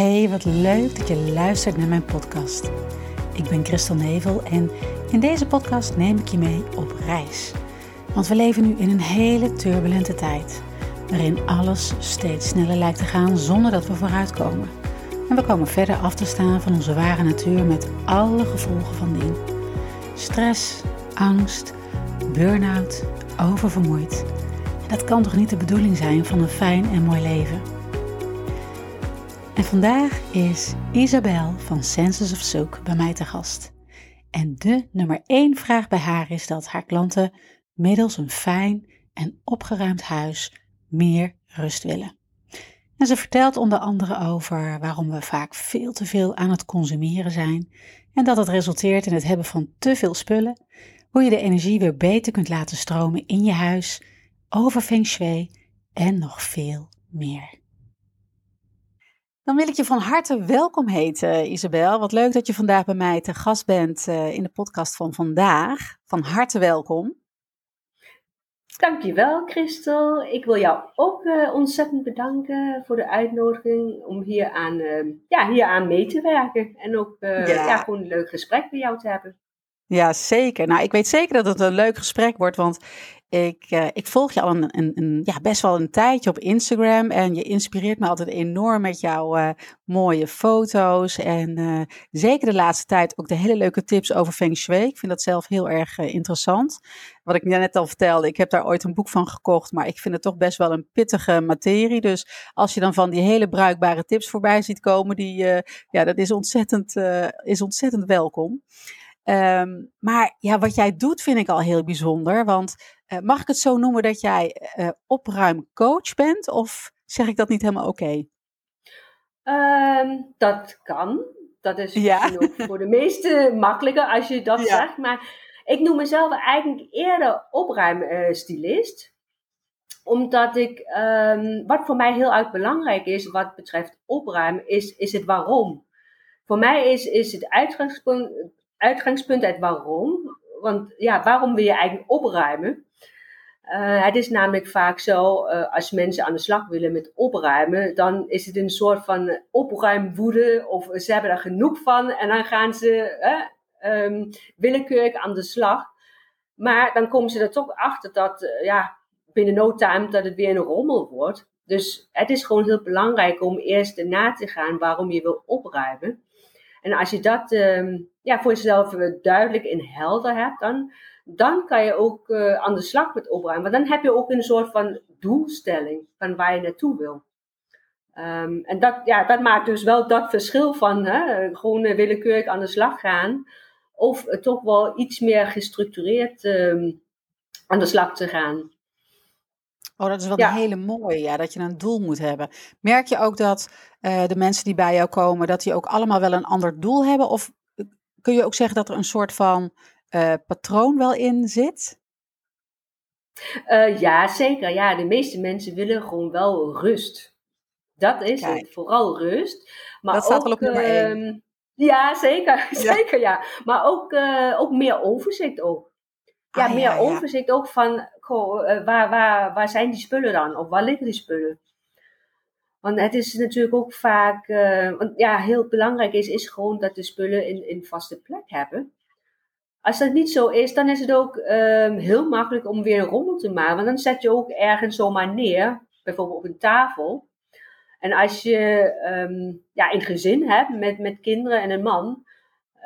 Hey, wat leuk dat je luistert naar mijn podcast. Ik ben Christel Nevel en in deze podcast neem ik je mee op reis. Want we leven nu in een hele turbulente tijd, waarin alles steeds sneller lijkt te gaan zonder dat we vooruitkomen. En we komen verder af te staan van onze ware natuur met alle gevolgen van dien. Stress, angst, burn-out, oververmoeid. Dat kan toch niet de bedoeling zijn van een fijn en mooi leven? Vandaag is Isabel van Senses of Soak bij mij te gast. En de nummer één vraag bij haar is dat haar klanten middels een fijn en opgeruimd huis meer rust willen. En ze vertelt onder andere over waarom we vaak veel te veel aan het consumeren zijn en dat het resulteert in het hebben van te veel spullen, hoe je de energie weer beter kunt laten stromen in je huis, over feng shui en nog veel meer. Dan wil ik je van harte welkom heten, Isabel. Wat leuk dat je vandaag bij mij te gast bent uh, in de podcast van vandaag. Van harte welkom. Dankjewel, Christel. Ik wil jou ook uh, ontzettend bedanken voor de uitnodiging om hier aan, uh, ja, hier aan mee te werken. En ook ja. ja. gewoon een leuk gesprek met jou te hebben. Ja, zeker. Nou, ik weet zeker dat het een leuk gesprek wordt, want ik, uh, ik volg je al een, een, ja, best wel een tijdje op Instagram en je inspireert me altijd enorm met jouw uh, mooie foto's en uh, zeker de laatste tijd ook de hele leuke tips over Feng Shui. Ik vind dat zelf heel erg interessant. Wat ik net al vertelde, ik heb daar ooit een boek van gekocht, maar ik vind het toch best wel een pittige materie. Dus als je dan van die hele bruikbare tips voorbij ziet komen, die, ja, dat is ontzettend, is ontzettend welkom. Um, maar ja, wat jij doet vind ik al heel bijzonder. Want uh, mag ik het zo noemen dat jij uh, opruimcoach bent? Of zeg ik dat niet helemaal oké? Okay? Um, dat kan. Dat is ja. voor de meesten makkelijker als je dat ja. zegt. Maar ik noem mezelf eigenlijk eerder opruimstylist. Omdat ik, um, wat voor mij heel erg belangrijk is wat betreft opruimen, is, is het waarom. Voor mij is, is het uitgangspunt, uitgangspunt het waarom. Want ja, waarom wil je eigenlijk opruimen? Uh, het is namelijk vaak zo, uh, als mensen aan de slag willen met opruimen, dan is het een soort van opruimwoede of ze hebben er genoeg van en dan gaan ze uh, um, willekeurig aan de slag. Maar dan komen ze er toch achter dat uh, ja, binnen no time dat het weer een rommel wordt. Dus het is gewoon heel belangrijk om eerst na te gaan waarom je wil opruimen. En als je dat um, ja, voor jezelf duidelijk en helder hebt, dan, dan kan je ook uh, aan de slag met opruimen. Want dan heb je ook een soort van doelstelling van waar je naartoe wil. Um, en dat, ja, dat maakt dus wel dat verschil van hè, gewoon uh, willekeurig aan de slag gaan. Of toch wel iets meer gestructureerd um, aan de slag te gaan. Oh, dat is wel ja. een hele mooie, ja, dat je een doel moet hebben. Merk je ook dat uh, de mensen die bij jou komen, dat die ook allemaal wel een ander doel hebben? Of kun je ook zeggen dat er een soort van uh, patroon wel in zit? Uh, ja, zeker. Ja, de meeste mensen willen gewoon wel rust. Dat is Kijk. het, vooral rust. Maar dat staat ook, wel op nummer één. Uh, ja, zeker. Ja. zeker ja. Maar ook, ook meer overzicht ook. Ja, ah, meer ja, overzicht ja. ook van goh, waar, waar, waar zijn die spullen dan? Of waar liggen die spullen? Want het is natuurlijk ook vaak, uh, want ja, heel belangrijk is, is gewoon dat de spullen in, in vaste plek hebben. Als dat niet zo is, dan is het ook um, heel makkelijk om weer een rommel te maken. Want dan zet je ook ergens zomaar neer, bijvoorbeeld op een tafel. En als je um, ja, een gezin hebt met, met kinderen en een man,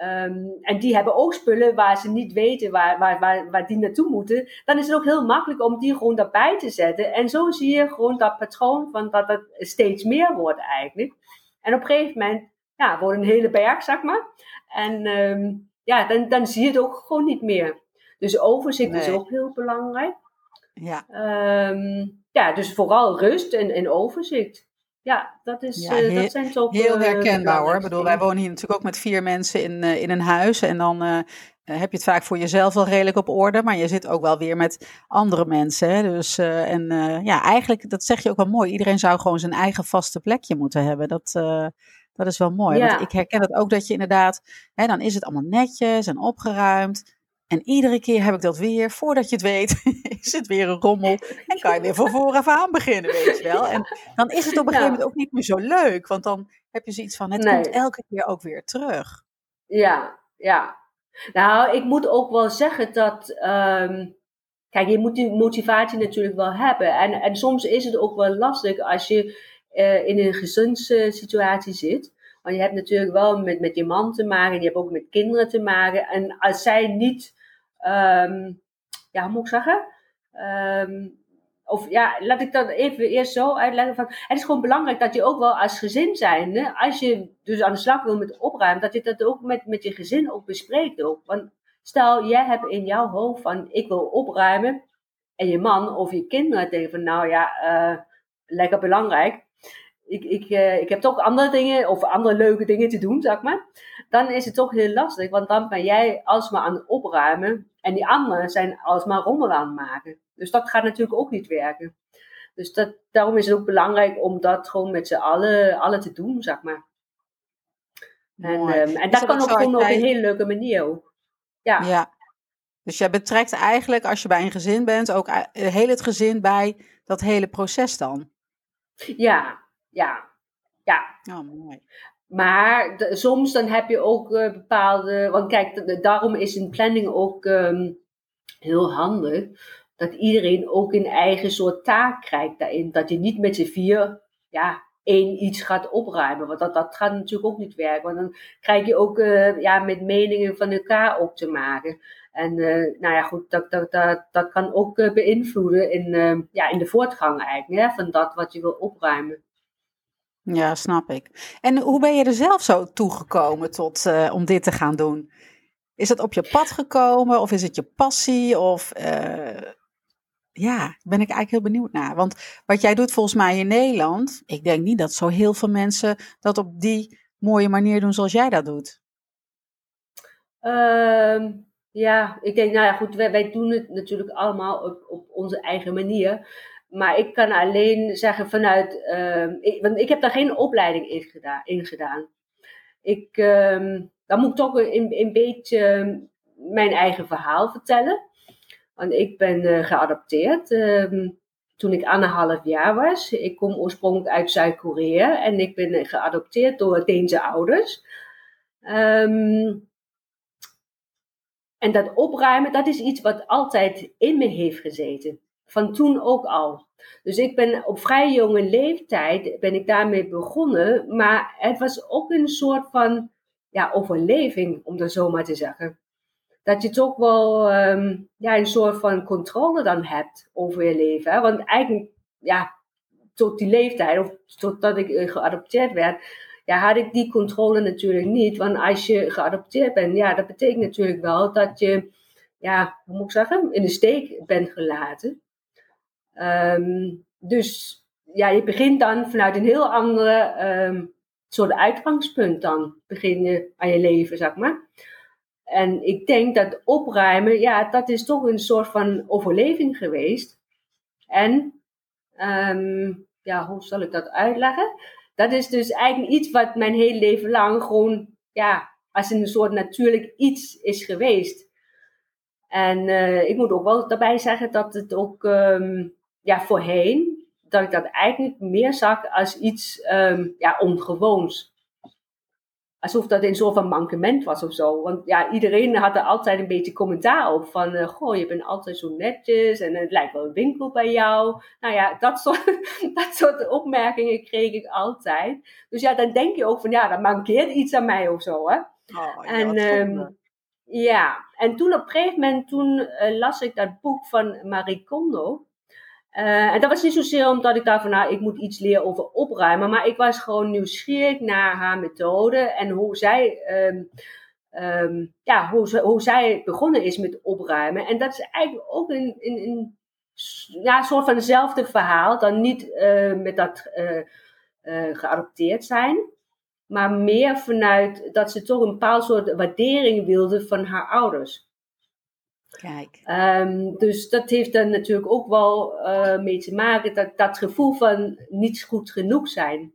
um, en die hebben ook spullen waar ze niet weten waar, waar, waar, waar die naartoe moeten, dan is het ook heel makkelijk om die gewoon daarbij te zetten. En zo zie je gewoon dat patroon van dat het steeds meer wordt eigenlijk. En op een gegeven moment, ja, wordt een hele berg, zeg maar. En um, ja, dan, dan zie je het ook gewoon niet meer. Dus overzicht nee. is ook heel belangrijk. Ja. Um, ja, dus vooral rust en, en overzicht. Ja, dat, is, ja, heel, uh, dat zijn toch... Heel herkenbaar hoor. Ik bedoel, wij wonen hier natuurlijk ook met vier mensen in, uh, in een huis. En dan heb je het vaak voor jezelf wel redelijk op orde. Maar je zit ook wel weer met andere mensen. Hè? Dus, en ja, eigenlijk, dat zeg je ook wel mooi. Iedereen zou gewoon zijn eigen vaste plekje moeten hebben. Dat, dat is wel mooi. Ja. Want ik herken het ook dat je inderdaad, hè, dan is het allemaal netjes en opgeruimd. En iedere keer heb ik dat weer, voordat je het weet, is het weer een rommel. En kan je weer van vooraf aan beginnen, weet je wel. En dan is het op een gegeven moment ook niet meer zo leuk. Want dan heb je zoiets van, het komt elke keer ook weer terug. Ja, ja. Nou, ik moet ook wel zeggen dat... Ehm, kijk, je moet die motivatie natuurlijk wel hebben. En, en soms is het ook wel lastig als je uh, in een gezinssituatie zit. Want je hebt natuurlijk wel met, met je man te maken, je hebt ook met kinderen te maken. En als zij niet, um, ja, hoe moet ik zeggen? Um, of ja, laat ik dat even eerst zo uitleggen. Van, het is gewoon belangrijk dat je ook wel als gezin zijn, als je dus aan de slag wil met opruimen, dat je dat ook met, met je gezin ook bespreekt. Ook. Want stel, jij hebt in jouw hoofd van ik wil opruimen. En je man of je kinderen denken van nou ja, uh, lekker belangrijk ik, ik, uh, ik heb toch andere dingen of andere leuke dingen te doen, zeg maar. Dan is het toch heel lastig, want dan ben jij alsmaar aan het opruimen en die anderen zijn alsmaar rommel aan het maken. Dus dat gaat natuurlijk ook niet werken. Dus dat, daarom is het ook belangrijk om dat gewoon met z'n allen, allen te doen, zeg maar. En, um, en dat kan ook gewoon op een hele leuke manier ook. Ja. ja. Dus jij betrekt eigenlijk, als je bij een gezin bent, ook eh, heel het gezin bij dat hele proces dan? Ja, ja, ja. Oh, mooi. Maar soms dan heb je ook uh, bepaalde. Want kijk, daarom is een planning ook um, heel handig. Dat iedereen ook een eigen soort taak krijgt daarin. Dat je niet met z'n vier ja, één iets gaat opruimen. Want dat, dat gaat natuurlijk ook niet werken. Want dan krijg je ook uh, ja, met meningen van elkaar ook te maken. En uh, nou ja, goed, dat, dat, dat, dat kan ook beïnvloeden in, ja, in de voortgang eigenlijk. Hè, van dat wat je wil opruimen. Ja, snap ik. En hoe ben je er zelf zo toegekomen tot, uh, om dit te gaan doen? Is het op je pad gekomen of is het je passie? Of uh, ja, ben ik eigenlijk heel benieuwd naar. Want wat jij doet volgens mij in Nederland, ik denk niet dat zo heel veel mensen dat op die mooie manier doen zoals jij dat doet. Um, ja, ik denk, nou ja, goed, wij, wij doen het natuurlijk allemaal op, op onze eigen manier. Maar ik kan alleen zeggen vanuit, ik, want ik heb daar geen opleiding in gedaan. Ik, uh, dan moet ik toch een, een beetje mijn eigen verhaal vertellen. Want ik ben uh, geadopteerd ehm, toen ik anderhalf jaar was. Ik kom oorspronkelijk uit Zuid-Korea en ik ben geadopteerd door Deense ouders. En dat opruimen, dat is iets wat altijd in me heeft gezeten van toen ook al. Dus ik ben op vrij jonge leeftijd ben ik daarmee begonnen, maar het was ook een soort van ja, overleving, om dat zo maar te zeggen. Dat je toch wel um, ja, een soort van controle dan hebt over je leven. Hè? Want eigenlijk, ja, tot die leeftijd, of totdat ik uh, geadopteerd werd, ja, had ik die controle natuurlijk niet. Want als je geadopteerd bent, ja, dat betekent natuurlijk wel dat je, ja, hoe moet ik zeggen, in de steek bent gelaten. Um, dus ja, je begint dan vanuit een heel andere um, soort uitgangspunt dan. Begin je aan je leven, zeg maar. En ik denk dat opruimen, ja, dat is toch een soort van overleving geweest. En, um, ja, hoe zal ik dat uitleggen? Dat is dus eigenlijk iets wat mijn hele leven lang gewoon, ja, als een soort natuurlijk iets is geweest. En uh, ik moet ook wel daarbij zeggen dat het ook ja, voorheen, dat ik dat eigenlijk meer zag als iets um, ja, ongewoons. Alsof dat een soort van mankement was of zo. Want ja, iedereen had er altijd een beetje commentaar op. Van, uh, goh, je bent altijd zo netjes en het lijkt wel een winkel bij jou. Nou ja, dat soort, dat soort opmerkingen kreeg ik altijd. Dus ja, dan denk je ook van, ja, dat mankeert iets aan mij of zo, hè. Oh, en, um, ja, en toen op een gegeven moment, toen uh, las ik dat boek van Marie Kondo. Uh, en dat was niet zozeer omdat ik dacht van, nou, ik moet iets leren over opruimen. Maar ik was gewoon nieuwsgierig naar haar methode en hoe zij, um, um, ja, hoe, hoe zij begonnen is met opruimen. En dat is eigenlijk ook een, ja, soort van hetzelfde verhaal. Dan niet uh, met dat uh, geadopteerd zijn. Maar meer vanuit dat ze toch een bepaald soort waardering wilde van haar ouders. Um, dus dat heeft er natuurlijk ook wel uh, mee te maken, dat, dat gevoel van niet goed genoeg zijn.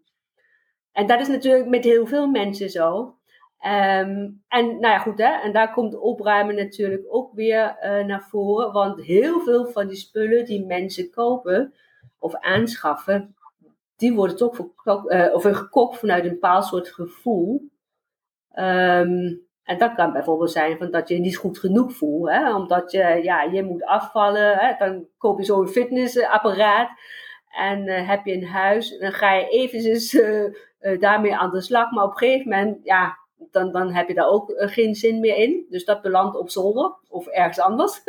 En dat is natuurlijk met heel veel mensen zo. Ehm, en nou ja, goed, hè, en daar komt opruimen natuurlijk ook weer uh, naar voren. Want heel veel van die spullen die mensen kopen of aanschaffen, die worden toch verkocht, uh, of gekocht vanuit een bepaald soort gevoel. Um, en dat kan bijvoorbeeld zijn van dat je je niet goed genoeg voelt. Hè? Omdat je, ja, je moet afvallen. Hè? Dan koop je zo'n fitnessapparaat. En uh, heb je een huis. Dan ga je uh, uh, daarmee aan de slag. Maar op een gegeven moment, ja, dan, dan heb je daar ook geen zin meer in. Dus dat belandt op zolder of ergens anders.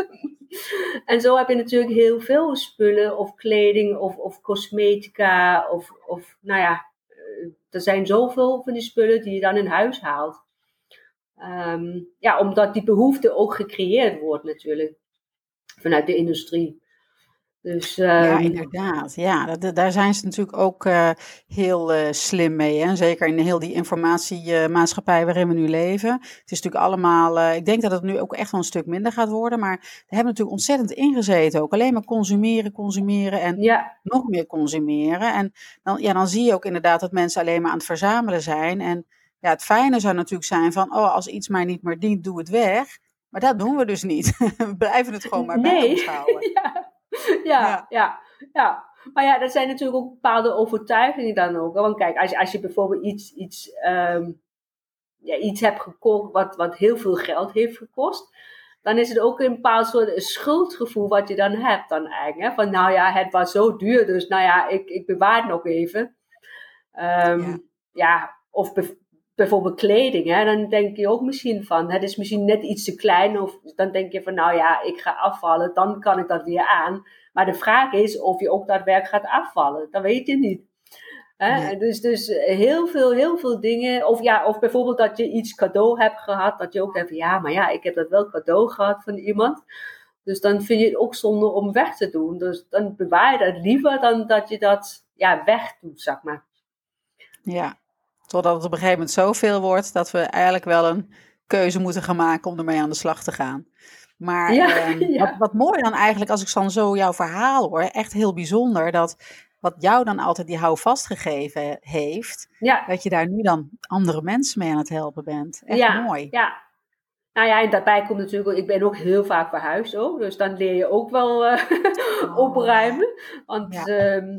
en zo heb je natuurlijk heel veel spullen of kleding of, of cosmetica. Of, of nou ja, er zijn zoveel van die spullen die je dan in huis haalt. Um, ja, omdat die behoefte ook gecreëerd wordt natuurlijk vanuit de industrie. Dus, um, ja, ehm, inderdaad. Ja, dat, daar zijn ze natuurlijk ook uh, heel uh, slim mee. Hè? Zeker in heel die informatiemaatschappij waarin we nu leven. Het is natuurlijk allemaal, uh, ik denk dat het nu ook echt wel een stuk minder gaat worden. Maar we hebben natuurlijk ontzettend ingezeten ook. Alleen maar consumeren, consumeren en ja. nog meer consumeren. En dan, ja, dan zie je ook inderdaad dat mensen alleen maar aan het verzamelen zijn. En ja, het fijne zou natuurlijk zijn van, oh, als iets mij niet meer dient, doe het weg. Maar dat doen we dus niet. we blijven het gewoon maar bij ons houden. ja. Ja, ja. ja, Maar ja, dat zijn natuurlijk ook bepaalde overtuigingen dan ook. Want kijk, als je, als je bijvoorbeeld iets, iets, um, ja, iets hebt gekocht wat, wat heel veel geld heeft gekost, dan is het ook een bepaald soort schuldgevoel wat je dan hebt dan eigenlijk. Hè? Van nou ja, het was zo duur, dus nou ja, ik, ik bewaar het nog even. Um, ja. ja. of bijvoorbeeld kleding, hè, dan denk je ook misschien van, het is misschien net iets te klein, of dan denk je van, nou ja, ik ga afvallen, dan kan ik dat weer aan. Maar de vraag is of je ook daadwerkelijk gaat afvallen, dat weet je niet. Hè? Dus, dus heel veel, heel veel dingen. Of, ja, of bijvoorbeeld dat je iets cadeau hebt gehad. Dat je ook denkt ja, maar ja, ik heb dat wel cadeau gehad van iemand. Dus dan vind je het ook zonde om weg te doen. Dus dan bewaar je dat liever dan dat je dat ja, wegdoet, zeg maar. Ja, Totdat het op een gegeven moment zoveel wordt dat we eigenlijk wel een keuze moeten gaan maken om ermee aan de slag te gaan. Maar ehm, Wat, wat, mooi dan eigenlijk, als ik dan zo jouw verhaal hoor, echt heel bijzonder dat wat jou dan altijd die houvast gegeven heeft, dat je daar nu dan andere mensen mee aan het helpen bent. Echt ja, mooi. Ja. Nou ja, en daarbij komt natuurlijk, ik ben ook heel vaak verhuisd ook, dus dan leer je ook wel uh, opruimen. Want ehm,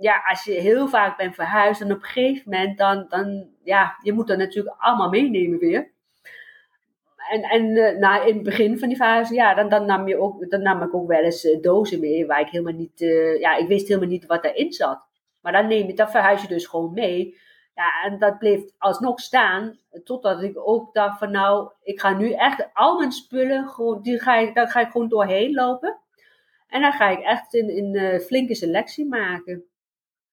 ja, als je heel vaak bent verhuisd en op een gegeven moment dan, dan ja, je moet dat natuurlijk allemaal meenemen weer. En, en nou, in het begin van die verhuizing, ja, dan, dan, nam je ook, dan nam ik ook wel eens uh, dozen mee waar ik helemaal niet, uh, ja, ik wist helemaal niet wat erin zat. Maar dan neem je, dat verhuis je dus gewoon mee. Ja, en dat bleef alsnog staan, totdat ik ook dacht van nou, ik ga nu echt al mijn spullen, gewoon, die ga ik, daar ga ik gewoon doorheen lopen. En dan ga ik echt een, een flinke selectie maken.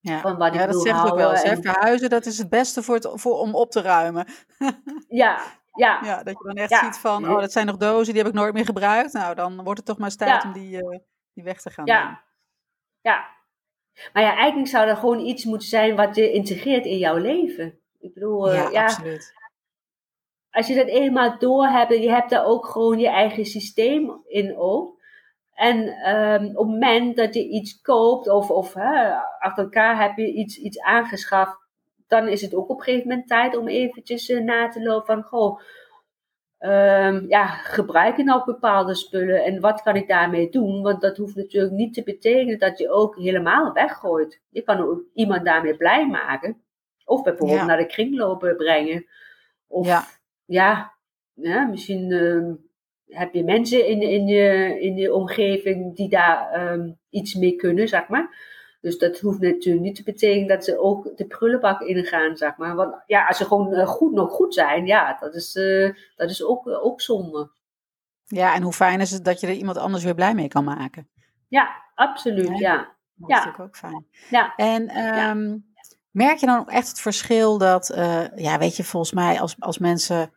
Ja, van wat ja dat zegt ook wel eens. En... Verhuizen, dat is het beste voor het, voor, om op te ruimen. ja, ja. ja. Dat je dan echt ziet van, oh, dat zijn nog dozen, die heb ik nooit meer gebruikt. Nou, dan wordt het toch maar eens tijd om die, uh, die weg te gaan. Ja. ja. Maar ja, eigenlijk zou er gewoon iets moeten zijn wat je integreert in jouw leven. Ik bedoel, uh, ja, absoluut. Als je dat eenmaal door hebt je hebt daar ook gewoon je eigen systeem in ook en um, op het moment dat je iets koopt of, of hè, achter elkaar heb je iets, iets aangeschaft, dan is het ook op een gegeven moment tijd om eventjes uh, na te lopen van, goh, um, ja, gebruik je nou bepaalde spullen en wat kan ik daarmee doen? Want dat hoeft natuurlijk niet te betekenen dat je ook helemaal weggooit. Je kan ook iemand daarmee blij maken. Of bijvoorbeeld naar de kringlopen brengen. Of ja, ja, ja misschien... Uh, heb je mensen in, in, je, in je omgeving die daar um, iets mee kunnen, zeg maar. Dus dat hoeft natuurlijk niet te betekenen dat ze ook de prullenbak ingaan, zeg maar. Want ja, als ze gewoon uh, goed nog goed zijn, ja, dat is, uh, dat is ook, uh, ook zonde. Ja, en hoe fijn is het dat je er iemand anders weer blij mee kan maken? Ja, absoluut, ja. Dat is natuurlijk ook fijn. Ja. En um, merk je dan ook echt het verschil dat, ja, weet je, volgens mij als, als mensen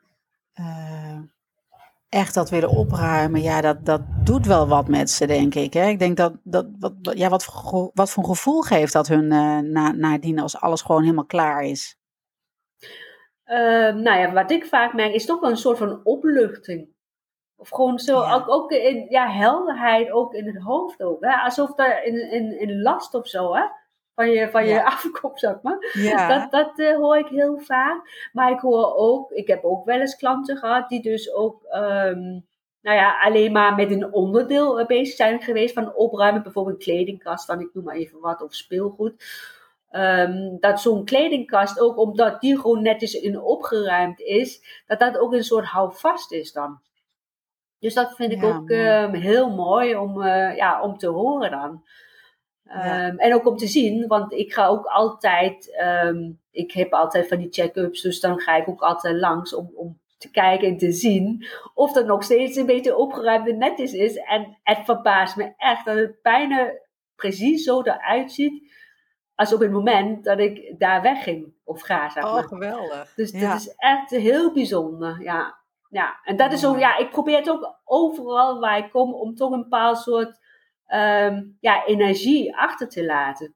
echt dat willen opruimen, ja, dat, dat doet wel wat met ze, denk ik. Hè? Ik denk dat, dat wat, ja, wat, voor, wat voor gevoel geeft dat hun uh, na, nadien als alles gewoon helemaal klaar is? Uh, nou ja, wat ik vaak merk is toch wel een soort van opluchting. Of gewoon zo, ook, ook in ja, helderheid, ook in het hoofd ook. Hè? Alsof er in, in, in last of zo, hè? Van je, van je afkomt, zeg maar. Ja. Dat, dat uh, hoor ik heel vaak. Maar ik hoor ook, ik heb ook wel eens klanten gehad die dus ook, um, nou ja, alleen maar met een onderdeel bezig zijn geweest van opruimen. Bijvoorbeeld kledingkast, dan ik noem maar even wat, of speelgoed. Um, dat zo'n kledingkast ook, omdat die gewoon netjes in opgeruimd is, dat dat ook een soort houvast is dan. Dus dat vind ik ook um, heel mooi om, uh, ja, om te horen dan. Um, En ook om te zien, want ik ga ook altijd, um, ik heb altijd van die check-ups, dus dan ga ik ook altijd langs om, om te kijken en te zien of dat nog steeds een beetje opgeruimd en netjes is. En het verbaast me echt dat het bijna precies zo eruit ziet als op het moment dat ik daar wegging of ga. Zeg oh, maar. Oh, geweldig. Dus ja. dat is echt heel bijzonder, ja. Ja, en dat is ook, ja, ik probeer het ook overal waar ik kom om toch een bepaald soort um, ja, energie achter te laten.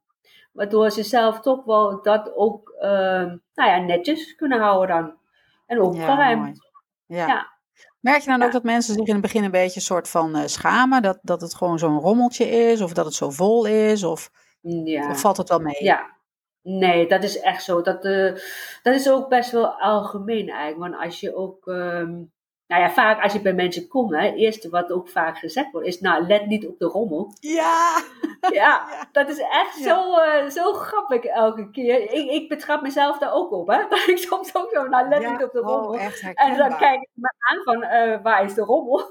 Waardoor ze zelf toch wel dat ook um, nou ja, netjes kunnen houden dan. En opgeruimd. Ja, ja. Merk je dan ook dat mensen zich in het begin een beetje een soort van uh, schamen? Dat, dat het gewoon zo'n rommeltje is? Of dat het zo vol is? Of, ja. of valt het wel mee? Ja, Nee, dat is echt zo. Dat, uh, dat is ook best wel algemeen eigenlijk. Want als je ook, um, nou ja, vaak als je bij mensen komt, hè, het eerste wat ook vaak gezegd wordt, is, nou, let niet op de rommel. Ja! Ja, dat is echt zo, uh, zo grappig elke keer. Ik, ik betrap mezelf daar ook op, hè. Dat ik soms ook zo, nou, let niet op de oh, rommel. Oh, en dan kijk ik me aan van, uh, waar is de rommel?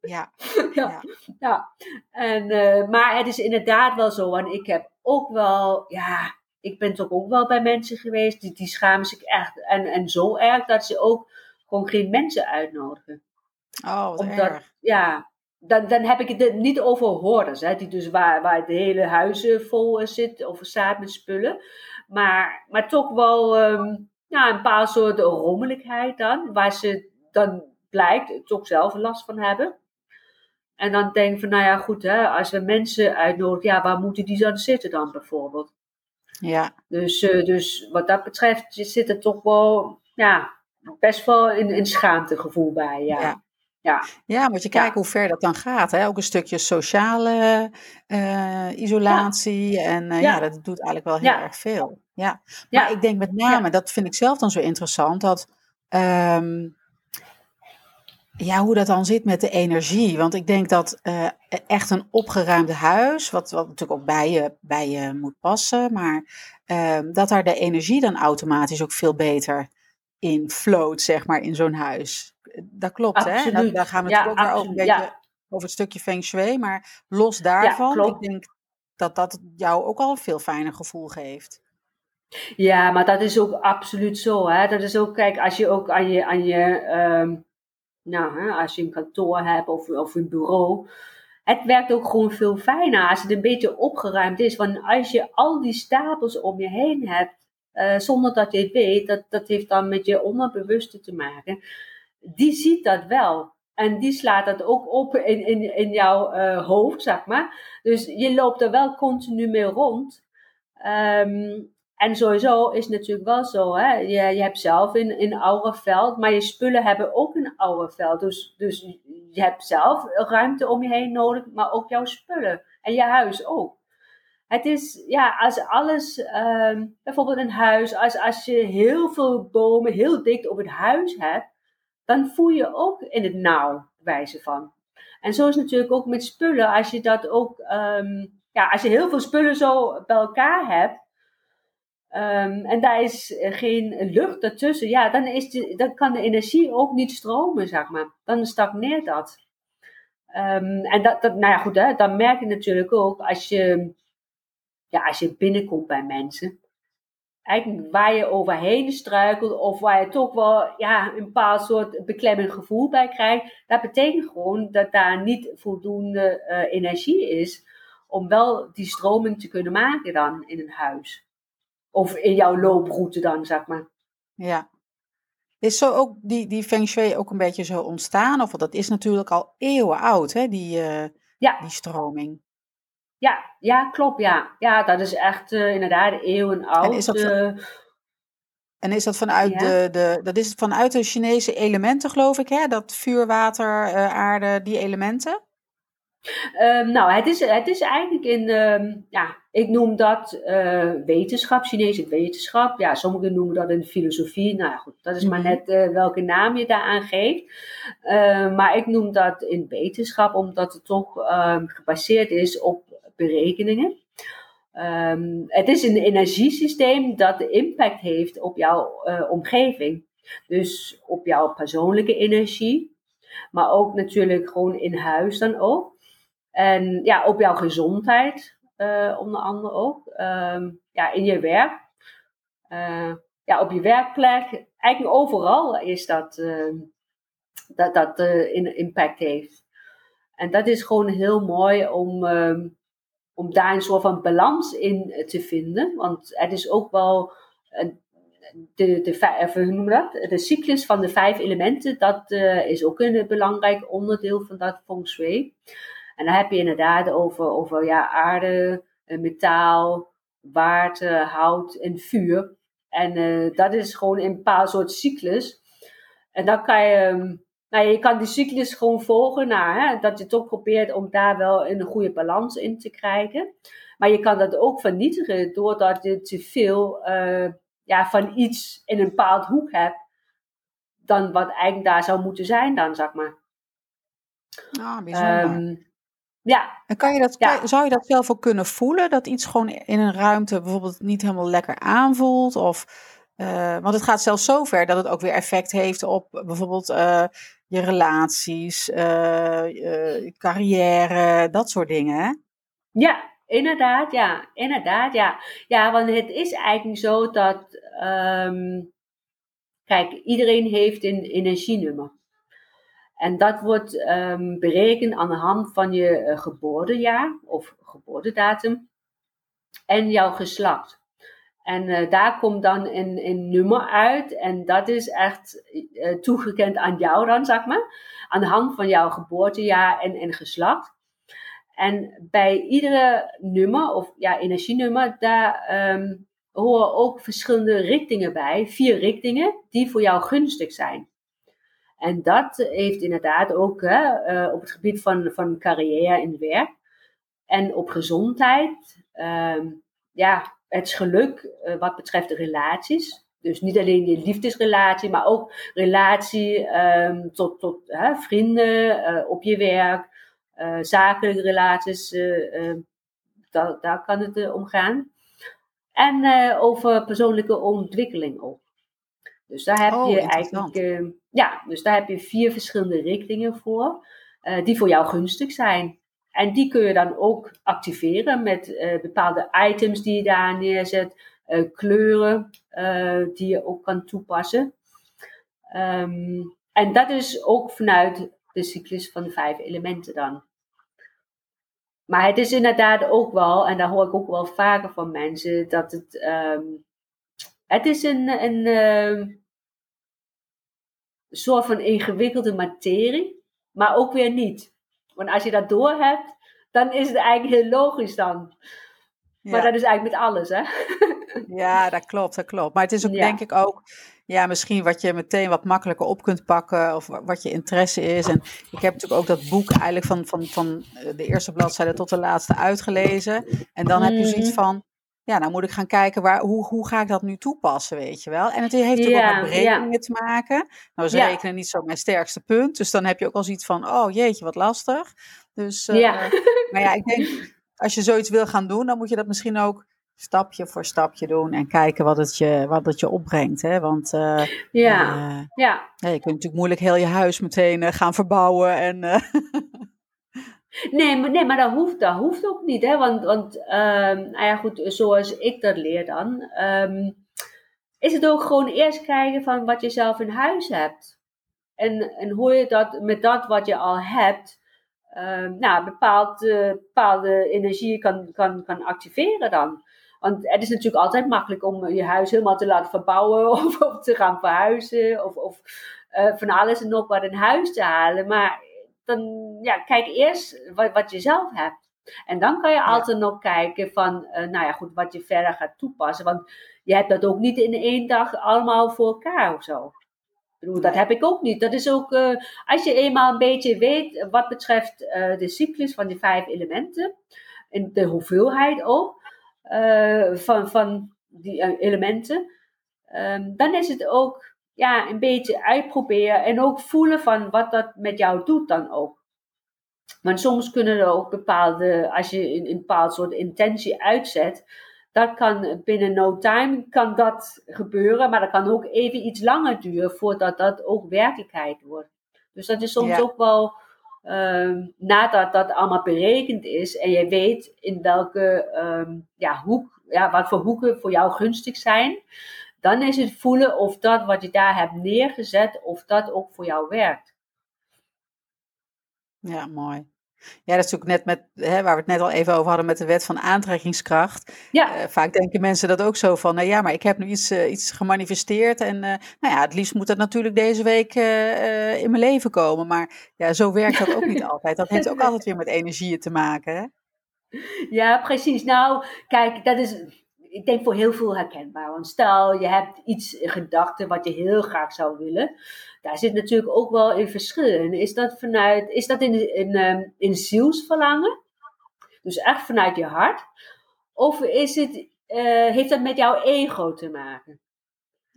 Ja. ja. ja. En, uh, maar het is inderdaad wel zo, want ik heb ook wel, ja ik ben toch ook wel bij mensen geweest, die, die schamen zich echt. En, en zo erg dat ze ook gewoon geen mensen uitnodigen. Oh, wat Omdat, erg. Ja, dan, dan heb ik het niet over hoorders, hè, die dus waar, waar het hele huizen vol zit of staat met spullen. Maar, maar toch wel um, ja, een paar soorten rommeligheid dan, waar ze dan blijkt toch zelf last van hebben. En dan denk ik van, nou ja, goed, hè, als we mensen uitnodigen, ja, waar moeten die dan zitten dan bijvoorbeeld? Ja. Dus, uh, dus wat dat betreft zit er toch wel, ja, best wel een, een schaamtegevoel bij. Ja. ja. Ja. ja, moet je kijken hoe ver dat dan gaat. Hè? Ook een stukje sociale uh, isolatie. Ja. En uh, ja. dat doet eigenlijk wel heel erg veel. Ja. Maar ik denk met name, dat vind ik zelf dan zo interessant, dat um, ja, hoe dat dan zit met de energie. Want ik denk dat uh, echt een opgeruimde huis, wat, wat natuurlijk ook bij je, bij je moet passen, maar uh, dat daar de energie dan automatisch ook veel beter in float, zeg maar, in zo'n huis. Dat klopt, hè? Dat, daar gaan we ja, natuurlijk ook, ook een beetje over het stukje feng shui, maar los daarvan, ik denk dat dat jou ook al een veel fijner gevoel geeft. Ja, maar dat is ook absoluut zo. Hè? Dat is ook, kijk, als je ook aan je, aan je um, nou, hè, als je een kantoor hebt of, of een bureau. Het werkt ook gewoon veel fijner als het een beetje opgeruimd is. Want als je al die stapels om je heen hebt, uh, zonder dat je het weet, dat, dat heeft dan met je onderbewuste te maken. Die ziet dat wel. En die slaat dat ook op in, in, in jouw uh, hoofd, zeg maar. Dus je loopt er wel continu mee rond. Um, en sowieso is het natuurlijk wel zo, hè? Je, je hebt zelf een, een aureveld, maar je spullen hebben ook een aureveld. Dus, dus je hebt zelf ruimte om je heen nodig, maar ook jouw spullen en je huis ook. Het is, ja, als alles, um, bijvoorbeeld een huis, als, als je heel veel bomen heel dik op het huis hebt, dan voel je ook in het nauw wijze van. En zo is natuurlijk ook met spullen. Als je dat ook, um, ja, als je heel veel spullen zo bij elkaar hebt, Um, en daar is geen lucht ertussen. Ja, dan, is de, dan kan de energie ook niet stromen, zeg maar. Dan stagneert dat. En dat, dat, nou ja, goed, hè, dan merk je natuurlijk ook als je, ja, als je binnenkomt bij mensen. Eigenlijk waar je overheen struikelt of waar je toch wel ja, een bepaald soort beklemmend gevoel bij krijgt. Dat betekent gewoon dat daar niet voldoende uh, energie is om wel die stroming te kunnen maken dan in een huis. Of in jouw looproute dan, zeg maar. Ja. Is zo ook die, die feng shui ook een beetje zo ontstaan? Of dat is natuurlijk al eeuwen oud, hè, die, uh, ja. die stroming. Ja, ja, klopt, ja. Ja, dat is echt uh, inderdaad eeuwen oud. En is dat, van, uh, en is dat vanuit, ja. de, de, dat is vanuit de Chinese elementen, geloof ik, hè? Dat vuur, water, aarde, die elementen? Ehm, nou, het is, het is eigenlijk in, ehm, ja, ik noem dat uh, wetenschap, Chinese wetenschap. Ja, sommigen noemen dat in filosofie. Nou ja, goed, dat is maar mhm. net uh, welke naam je daaraan geeft. Uh, maar ik noem dat in wetenschap, omdat het toch gebaseerd is op berekeningen. het is een energiesysteem dat impact heeft op jouw omgeving. Dus op jouw persoonlijke energie, maar ook natuurlijk gewoon in huis dan ook. En ja, op jouw gezondheid, uh, onder andere ook. Ehm, ja, in je werk. Uh, ja, op je werkplek. Eigenlijk overal is dat, uh, dat, dat impact heeft. En dat is gewoon heel mooi om, om daar een soort van balans in te vinden. Want het is ook wel de, de, dat? de cyclus van de vijf elementen, dat is ook een belangrijk onderdeel van dat feng shui. En dan heb je inderdaad over, over ja, aarde, eh, metaal, water, hout en vuur. En dat is gewoon een bepaald soort cyclus. En dan kan je, ehm, nou, je kan die cyclus gewoon volgen naar, hè, dat je toch probeert om daar wel een goede balans in te krijgen. Maar je kan dat ook vernietigen doordat je te veel uh, ja, van iets in een bepaald hoek hebt dan wat eigenlijk daar zou moeten zijn dan, zeg maar. Ah, bijzonder. Um, ja. En kan je dat, zou je dat zelf ook kunnen voelen? Dat iets gewoon in een ruimte bijvoorbeeld niet helemaal lekker aanvoelt? Of, uh, want het gaat zelfs zover dat het ook weer effect heeft op bijvoorbeeld uh, je relaties, uh, carrière, dat soort dingen. Hè? Ja, inderdaad, ja. Inderdaad, ja. Ja, want het is eigenlijk zo dat, um, kijk, iedereen heeft een energienummer. En dat wordt um, berekend aan de hand van je uh, geboortejaar of geboortedatum en jouw geslacht. En uh, daar komt dan een, een nummer uit en dat is echt uh, toegekend aan jou dan, zeg maar. Aan de hand van jouw geboortejaar en, en geslacht. En bij iedere nummer, of ja, energienummer, daar um, horen ook verschillende richtingen bij. Vier richtingen die voor jou gunstig zijn. En dat heeft inderdaad ook hè, uh, op het gebied van, van carrière en werk en op gezondheid. Um, ja, het geluk uh, wat betreft de relaties. Dus niet alleen je liefdesrelatie, maar ook relatie um, tot, tot hè, vrienden, uh, op je werk, zakelijke relaties. Da daar kan het om gaan. En over persoonlijke ontwikkeling ook. Dus daar heb oh, je eigenlijk, ja, dus daar heb je vier verschillende richtingen voor, die voor jou gunstig zijn. En die kun je dan ook activeren met uh, bepaalde items die je daar neerzet, kleuren die je ook kan toepassen. Um, en dat is ook vanuit de cyclus van de vijf elementen dan. Maar het is inderdaad ook wel, en daar hoor ik ook wel vaker van mensen, dat het um, het is een, een, ehm, soort van ingewikkelde materie, maar ook weer niet. Want als je dat door hebt, dan is het eigenlijk heel logisch dan. Maar dat is eigenlijk met alles, hè? Ja, dat klopt, dat klopt. Maar het is ook denk ik ook, ja, misschien wat je meteen wat makkelijker op kunt pakken of wat je interesse is. En ik heb natuurlijk ook dat boek eigenlijk van, van, van de eerste bladzijde tot de laatste uitgelezen. En dan heb je zoiets mhm. van, ja, nou moet ik gaan kijken waar, hoe, hoe ga ik dat nu toepassen, weet je wel. En het heeft natuurlijk ook met berekeningen te maken. Nou, ze rekenen niet zo mijn sterkste punt. Dus dan heb je ook al zoiets van, oh jeetje, wat lastig. Dus, uh, ja. maar ja, ik denk, als je zoiets wil gaan doen, dan moet je dat misschien ook stapje voor stapje doen en kijken wat het je, wat het je opbrengt. Hè? Want uh, ja. Uh, ja. je kunt natuurlijk moeilijk heel je huis meteen gaan verbouwen en... Nee, maar, nee, maar dat hoeft, dat hoeft ook niet. Hè? Want, want um, nou ja, goed, zoals ik dat leer dan, um, is het ook gewoon eerst kijken van wat je zelf in huis hebt. En, en hoe je dat met dat wat je al hebt, um, nou, bepaald, uh, bepaalde energie kan, kan, kan activeren dan. Want het is natuurlijk altijd makkelijk om je huis helemaal te laten verbouwen of, of te gaan verhuizen of, of uh, van alles en nog wat in huis te halen. Maar dan ja, kijk eerst wat, wat je zelf hebt. En dan kan je altijd nog kijken van, uh, nou ja, goed, wat je verder gaat toepassen. Want je hebt dat ook niet in één dag allemaal voor elkaar of zo. Dat heb ik ook niet. Dat is ook, uh, als je eenmaal een beetje weet wat betreft uh, de cyclus van die vijf elementen, en de hoeveelheid ook van, van die elementen, um, dan is het ook ja, een beetje uitproberen en ook voelen van wat dat met jou doet dan ook. Maar soms kunnen er ook bepaalde, als je een, een bepaald soort intentie uitzet, dat kan binnen no time kan dat gebeuren, maar dat kan ook even iets langer duren voordat dat ook werkelijkheid wordt. Dus dat is soms ook wel um, nadat dat allemaal berekend is en je weet in welke um, ja, hoek, ja, wat voor hoeken voor jou gunstig zijn, dan is het voelen of dat wat je daar hebt neergezet, of dat ook voor jou werkt. Ja, mooi. Ja, dat is natuurlijk net met, hè, waar we het net al even over hadden met de wet van aantrekkingskracht. Ja. Uh, vaak denken mensen dat ook zo van, nou ja, maar ik heb nu iets, uh, iets gemanifesteerd en uh, nou ja, het liefst moet dat natuurlijk deze week in mijn leven komen. Maar ja, zo werkt dat ook niet altijd. Dat heeft ook altijd weer met energieën te maken, hè? Ja, precies. Nou, kijk, dat is, ik denk voor heel veel herkenbaar. Want stel, je hebt iets in gedachten wat je heel graag zou willen daar zit natuurlijk ook wel een verschil in. Is dat, vanuit, is dat in, in, um, in zielsverlangen? Dus echt vanuit je hart? Of is het, uh, heeft dat met jouw ego te maken?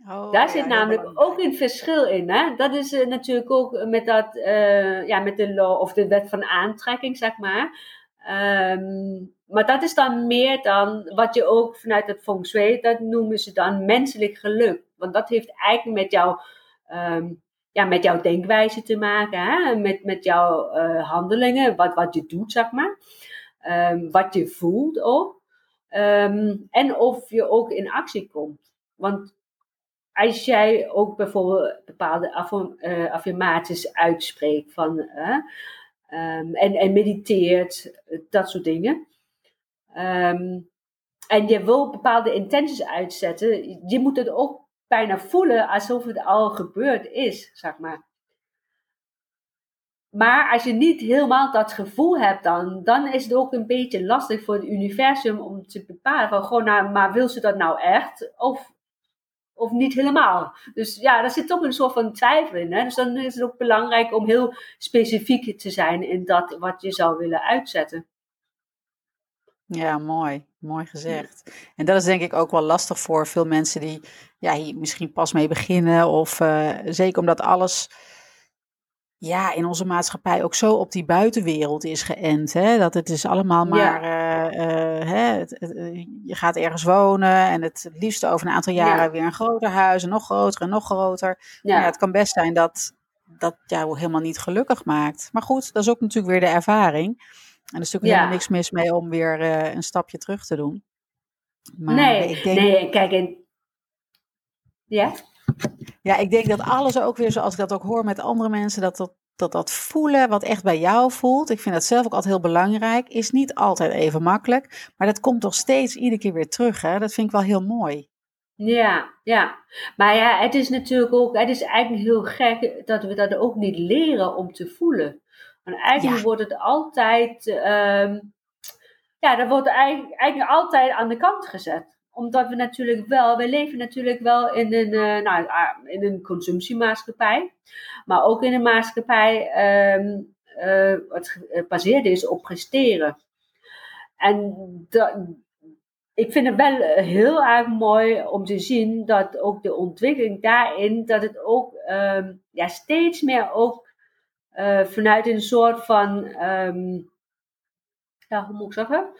Oh, daar zit namelijk ook een verschil in. Hè? Dat is uh, natuurlijk ook met, dat, uh, ja, met de law of de wet van aantrekking, zeg maar. Um, maar dat is dan meer dan wat je ook vanuit het feng shui, dat noemen ze dan menselijk geluk. Want dat heeft eigenlijk met jouw um, ja, met jouw denkwijze te maken, hè? Met, met jouw uh, handelingen, wat, wat je doet, zeg maar. Um, wat je voelt ook. En of je ook in actie komt. Want als jij ook bijvoorbeeld bepaalde uh, affirmaties uitspreekt van, uh, um, en, en mediteert, dat soort dingen. en je wil bepaalde intenties uitzetten, je moet het ook bijna voelen alsof het al gebeurd is, zeg maar. Maar als je niet helemaal dat gevoel hebt, dan, dan is het ook een beetje lastig voor het universum om te bepalen van nou, maar wil ze dat nou echt of, of niet helemaal? Dus ja, daar zit toch een soort van twijfel in. Hè? Dus dan is het ook belangrijk om heel specifiek te zijn in dat wat je zou willen uitzetten. Ja, mooi. Mooi gezegd. En dat is denk ik ook wel lastig voor veel mensen die ja, hier misschien pas mee beginnen. Of uh, zeker omdat alles ja, in onze maatschappij ook zo op die buitenwereld is geënt. Hè? Dat het is allemaal maar, ja. uh, uh, hè, het, het, je gaat ergens wonen en het, liefst over een aantal jaren ja. weer een groter huis en nog groter en nog groter. Ja. ja. het kan best zijn dat dat jou helemaal niet gelukkig maakt. Maar goed, dat is ook natuurlijk weer de ervaring. En er is natuurlijk helemaal niks mis mee om weer uh, een stapje terug te doen. Maar nee, ik denk, nee, kijk, en... ja? Ja, ik denk dat alles ook weer, zoals ik dat ook hoor met andere mensen, dat dat, dat dat voelen wat echt bij jou voelt. Ik vind dat zelf ook altijd heel belangrijk. Is niet altijd even makkelijk, maar dat komt toch steeds iedere keer weer terug. Hè? Dat vind ik wel heel mooi. Ja, ja. Maar ja, het is natuurlijk ook, het is eigenlijk heel gek dat we dat ook niet leren om te voelen. En eigenlijk wordt het altijd, um, ja, dat wordt eigenlijk, eigenlijk altijd aan de kant gezet. Omdat we natuurlijk wel, we leven natuurlijk wel in een, uh, nou, in een consumptiemaatschappij. Maar ook in een maatschappij um, uh, wat gebaseerd is op presteren. En dat, ik vind het wel heel erg mooi om te zien dat ook de ontwikkeling daarin, dat het ook um, ja, steeds meer ook vanuit een soort van, um, ja, hoe moet ik zeggen?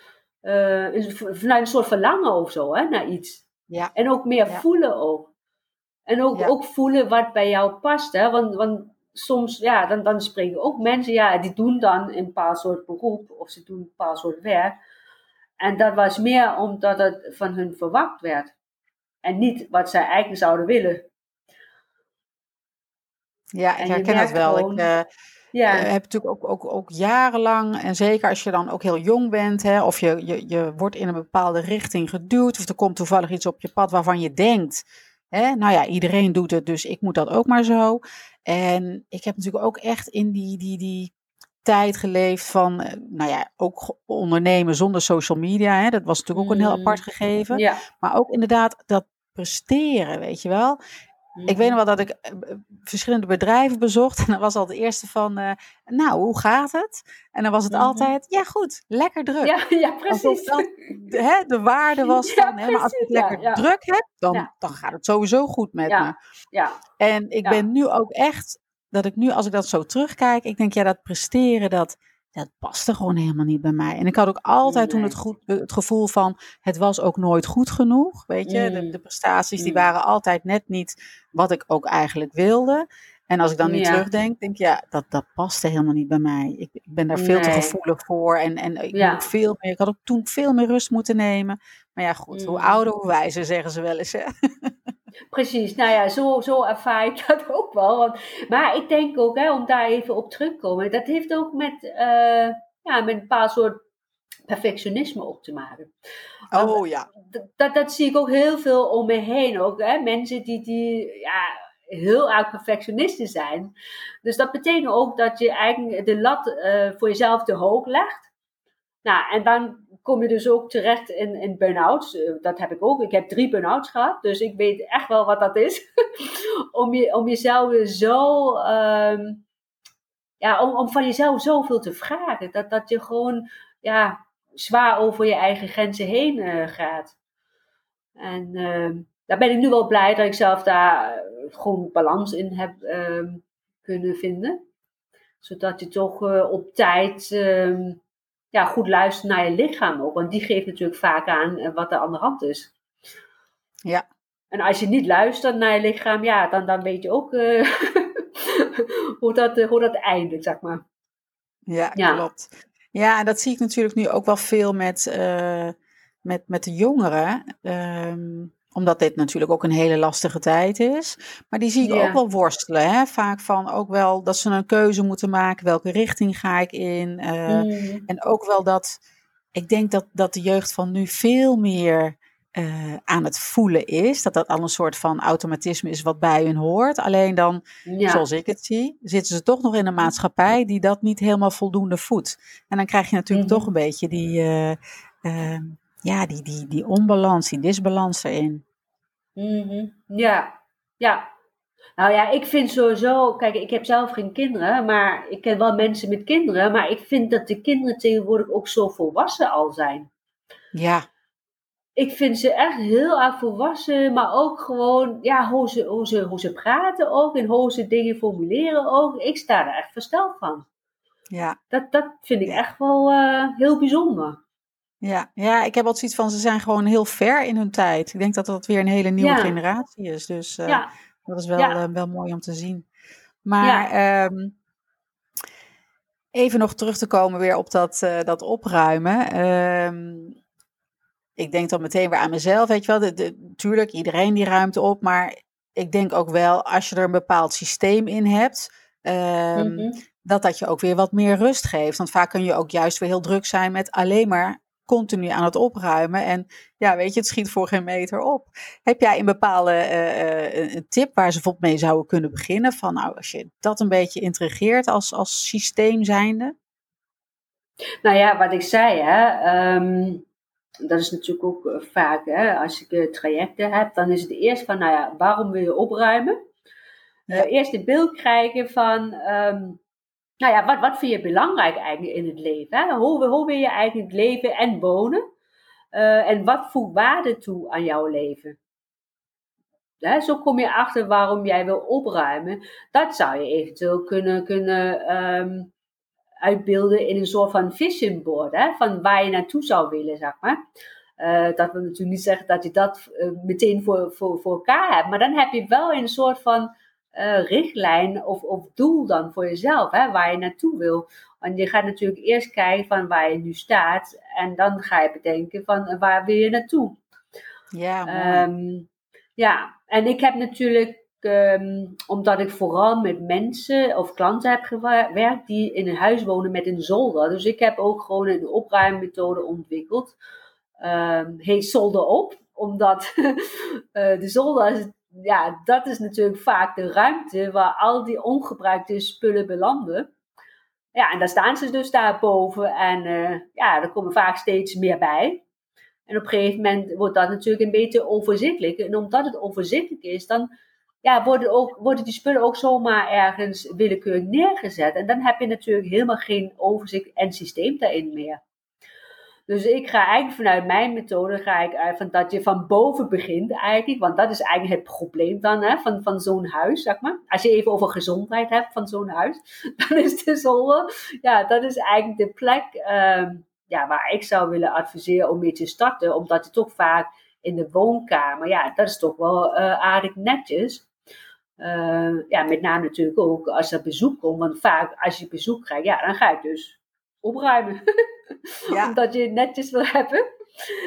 Uh, vanuit een soort verlangen of zo, hè, naar iets. Ja. En ook meer ja. voelen ook. En ook, ja. ook voelen wat bij jou past, hè. Want, want soms, ja, dan, dan spreken ook mensen, ja, die doen dan een bepaald soort beroep of ze doen een bepaald soort werk. En dat was meer omdat het van hun verwacht werd. En niet wat zij eigenlijk zouden willen. Ja, ik herken het wel. Gewoon, ik uh, ja. uh, heb natuurlijk ook, ook, ook jarenlang, en zeker als je dan ook heel jong bent, hè, of je, je, je wordt in een bepaalde richting geduwd, of er komt toevallig iets op je pad waarvan je denkt, hè, nou ja, iedereen doet het, dus ik moet dat ook maar zo. En ik heb natuurlijk ook echt in die, die, die tijd geleefd van, eh, nou ja, ook ondernemen zonder social media. Hè, dat was natuurlijk ook een heel apart mm. gegeven. Ja. Maar ook inderdaad dat presteren, weet je wel. Ik weet nog wel dat ik eh, verschillende bedrijven bezocht. En dan was al de eerste van, uh, nou, hoe gaat het? En dan was het mhm. altijd, ja goed, lekker druk. Ja, ja precies. Dat hè, de waarde was van, hè, maar als ik lekker druk heb, dan, dan gaat het sowieso goed met me. Ja. En ik ben nu ook echt, dat ik nu, als ik dat zo terugkijk, ik denk, ja, dat presteren, dat dat paste gewoon helemaal niet bij mij. En ik had ook altijd toen het, goed, het gevoel van, het was ook nooit goed genoeg. Weet je, de, de, prestaties die mm. waren altijd net niet wat ik ook eigenlijk wilde. En als ik dan nu terugdenk, denk ik, ja, dat, dat paste helemaal niet bij mij. Ik, ik ben daar veel te gevoelig voor. En, en ik, moet veel meer, ik had ook toen veel meer rust moeten nemen. Maar ja, goed, hoe mm. ouder, hoe wijzer, zeggen ze wel eens. Hè? Precies, nou ja, zo, zo ervaar ik dat ook wel. Want, maar ik denk ook, hè, om daar even op terug te komen, dat heeft ook met, uh, ja, met een bepaald soort perfectionisme op te maken. Oh ja. Dat, dat, zie ik ook heel veel om me heen. Ook, hè? Mensen die, die ja, heel erg perfectionisten zijn. Dus dat betekent ook dat je eigenlijk de lat uh, voor jezelf te hoog legt. Nou, en dan kom je dus ook terecht in, in burn-outs. Eh, dat heb ik ook. Ik heb drie burn-outs gehad, dus ik weet echt wel wat dat is. om, je, om jezelf zo, um, ja, om, om van jezelf zoveel te vragen. Dat, dat je gewoon, ja, zwaar over je eigen grenzen heen uh, gaat. En uh, daar ben ik nu wel blij dat ik zelf daar eh, gewoon balans in heb uh, kunnen vinden. Zodat je toch op tijd ehm, ja, goed luisteren naar je lichaam ook. Want die geeft natuurlijk vaak aan eh, wat er aan de hand is. Ja. En als je niet luistert naar je lichaam, ja, dan, dan weet je ook uh, hoe, dat, uh, hoe dat eindigt, zeg maar. Ja, klopt. Ja, en dat zie ik natuurlijk nu ook wel veel met, met, met de jongeren. Um, omdat dit natuurlijk ook een hele lastige tijd is. Maar die zie ik ook wel worstelen. Hè? Vaak van ook wel dat ze een keuze moeten maken. Welke richting ga ik in? Uh, En ook wel dat. Ik denk dat, dat de jeugd van nu veel meer uh, aan het voelen is. Dat dat al een soort van automatisme is wat bij hun hoort. Alleen dan, zoals ik het zie, zitten ze toch nog in een maatschappij die dat niet helemaal voldoende voedt. En dan krijg je natuurlijk mm toch een beetje die. Uh, ja, die, die, die onbalans, die disbalans erin. Mm Ja, ja. Nou ja, ik vind sowieso, kijk, ik heb zelf geen kinderen, maar ik ken wel mensen met kinderen, maar ik vind dat de kinderen tegenwoordig ook zo volwassen al zijn. Ja. Ik vind ze echt heel erg volwassen, maar ook gewoon, ja, hoe ze, hoe ze, hoe ze praten ook en hoe ze dingen formuleren ook. Ik sta er echt versteld van. Ja. Dat, dat vind ik echt wel uh, heel bijzonder. Ja, ja, ik heb altijd zoiets van, ze zijn gewoon heel ver in hun tijd. Ik denk dat dat weer een hele nieuwe generatie is. Dus uh, ja. dat is wel, uh, wel mooi om te zien. Maar um, even nog terug te komen weer op dat, uh, dat opruimen. Um, ik denk dan meteen weer aan mezelf, weet je wel. De, de, tuurlijk, iedereen die ruimt op. Maar ik denk ook wel, als je er een bepaald systeem in hebt... Um, mm -hmm. dat dat je ook weer wat meer rust geeft. Want vaak kun je ook juist weer heel druk zijn met alleen maar continu aan het opruimen. En ja, weet je, het schiet voor geen meter op. Heb jij een bepaalde uh, een tip waar ze bijvoorbeeld mee zouden kunnen beginnen? Van nou, als je dat een beetje intrigeert als, als systeem zijnde? Nou ja, wat ik zei, hè, um, dat is natuurlijk ook eh, vaak, hè, als ik trajecten heb, dan is het eerst van, nou ja, waarom wil je opruimen? Ja. eerst een beeld krijgen van, um, nou ja, wat, wat vind je belangrijk eigenlijk in het leven? Hoe, hoe wil je eigenlijk leven en wonen? Uh, en wat voegt waarde toe aan jouw leven? Zo kom je achter waarom jij wil opruimen. Dat zou je eventueel kunnen, kunnen um, uitbeelden in een soort van vision board. Hè? Van waar je naartoe zou willen, zeg maar. Uh, dat wil natuurlijk niet zeggen dat je dat uh, meteen voor, voor, voor elkaar hebt. Maar dan heb je wel een soort van uh, richtlijn of, of doel dan voor jezelf, hè, waar je naartoe wil. Want je gaat natuurlijk eerst kijken van waar je nu staat en dan ga je bedenken van eh, waar wil je naartoe. Ja, um, ja, en ik heb natuurlijk, um, omdat ik vooral met mensen of klanten heb gewerkt die in een huis wonen met een zolder. Dus ik heb ook gewoon een opruimmethode ontwikkeld. Um, heet zolder op, omdat uh, de zolder is ja, dat is natuurlijk vaak de ruimte waar al die ongebruikte spullen belanden. Ja, en daar staan ze dus daarboven en uh, ja, er komen vaak steeds meer bij. En op een gegeven moment wordt dat natuurlijk een beetje overzichtelijk. En omdat het overzichtelijk is, dan ja, worden, ook, worden die spullen ook zomaar ergens willekeurig neergezet. En dan heb je natuurlijk helemaal geen overzicht en systeem daarin meer. Dus ik ga eigenlijk vanuit mijn methode, ga ik uit dat je van boven begint eigenlijk. Want dat is eigenlijk het probleem dan hè, van, van zo'n huis, zeg maar. Als je even over gezondheid hebt van zo'n huis, dan is de zolder, ja, dat is eigenlijk de plek ehm, ja, waar ik zou willen adviseren om mee te starten. Omdat je toch vaak in de woonkamer, ja, dat is toch wel uh, aardig netjes. Uh, ja, met name natuurlijk ook als er bezoek komt. Want vaak als je bezoek krijgt, ja, dan ga ik dus opruimen. Ja. Omdat je het netjes wil hebben.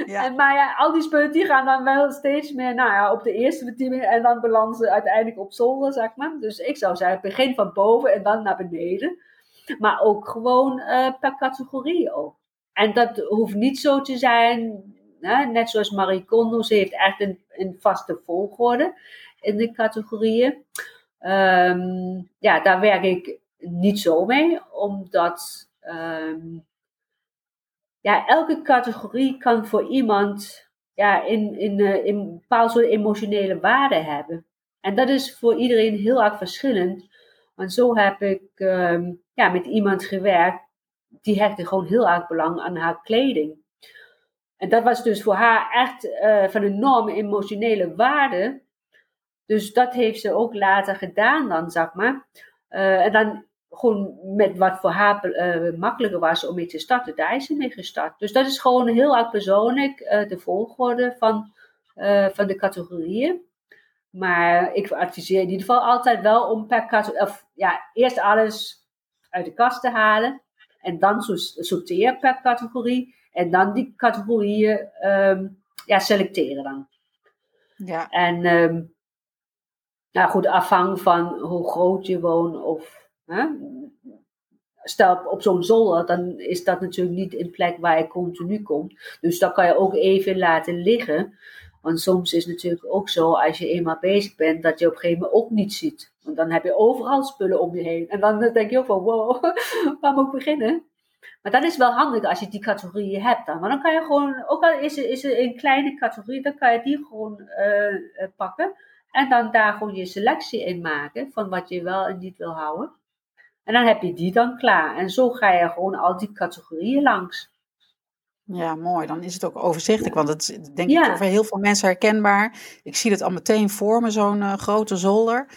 Ja. En, maar ja, al die spullen die gaan dan wel steeds meer nou ja, op de eerste verdieping en dan belanden uiteindelijk op zolder, zeg maar. Dus ik zou zeggen, begin van boven en dan naar beneden. Maar ook gewoon uh, per categorie ook. En dat hoeft niet zo te zijn, hè? net zoals Marie Kondo, ze heeft echt een, een vaste volgorde in de categorieën. Um, ja, daar werk ik niet zo mee, omdat um, ja, elke categorie kan voor iemand ja, in, in, uh, in een bepaald soort emotionele waarde hebben. En dat is voor iedereen heel erg verschillend. Want zo heb ik um, ja, met iemand gewerkt, die hechtte gewoon heel erg belang aan haar kleding. En dat was dus voor haar echt uh, van enorme emotionele waarde. Dus dat heeft ze ook later gedaan dan, zeg maar. Uh, en dan gewoon met wat voor haar uh, makkelijker was om mee te starten, daar is ze mee gestart. Dus dat is gewoon heel erg persoonlijk uh, de volgorde van, uh, van de categorieën. Maar ik adviseer in ieder geval altijd wel om per categorie, of ja, eerst alles uit de kast te halen. En dan sorteer per categorie. En dan die categorieën um, ja, selecteren dan. Ja. En um, nou goed, afhankelijk van hoe groot je woont of Hè? Stel op zo'n zolder, dan is dat natuurlijk niet een plek waar je continu komt. Dus dat kan je ook even laten liggen. Want soms is het natuurlijk ook zo, als je eenmaal bezig bent, dat je op een gegeven moment ook niet ziet. Want dan heb je overal spullen om je heen. En dan denk je ook van, wow, waar moet ik beginnen? Maar dat is wel handig als je die categorieën hebt dan. Maar dan kan je gewoon, ook al is er, is er een kleine categorie, dan kan je die gewoon uh, pakken. En dan daar gewoon je selectie in maken van wat je wel en niet wil houden. En dan heb je die dan klaar. En zo ga je gewoon al die categorieën langs. Ja, mooi. Dan is het ook overzichtelijk. Want het is denk ik voor heel veel mensen herkenbaar. Ik zie het al meteen voor me, zo'n uh, grote zolder.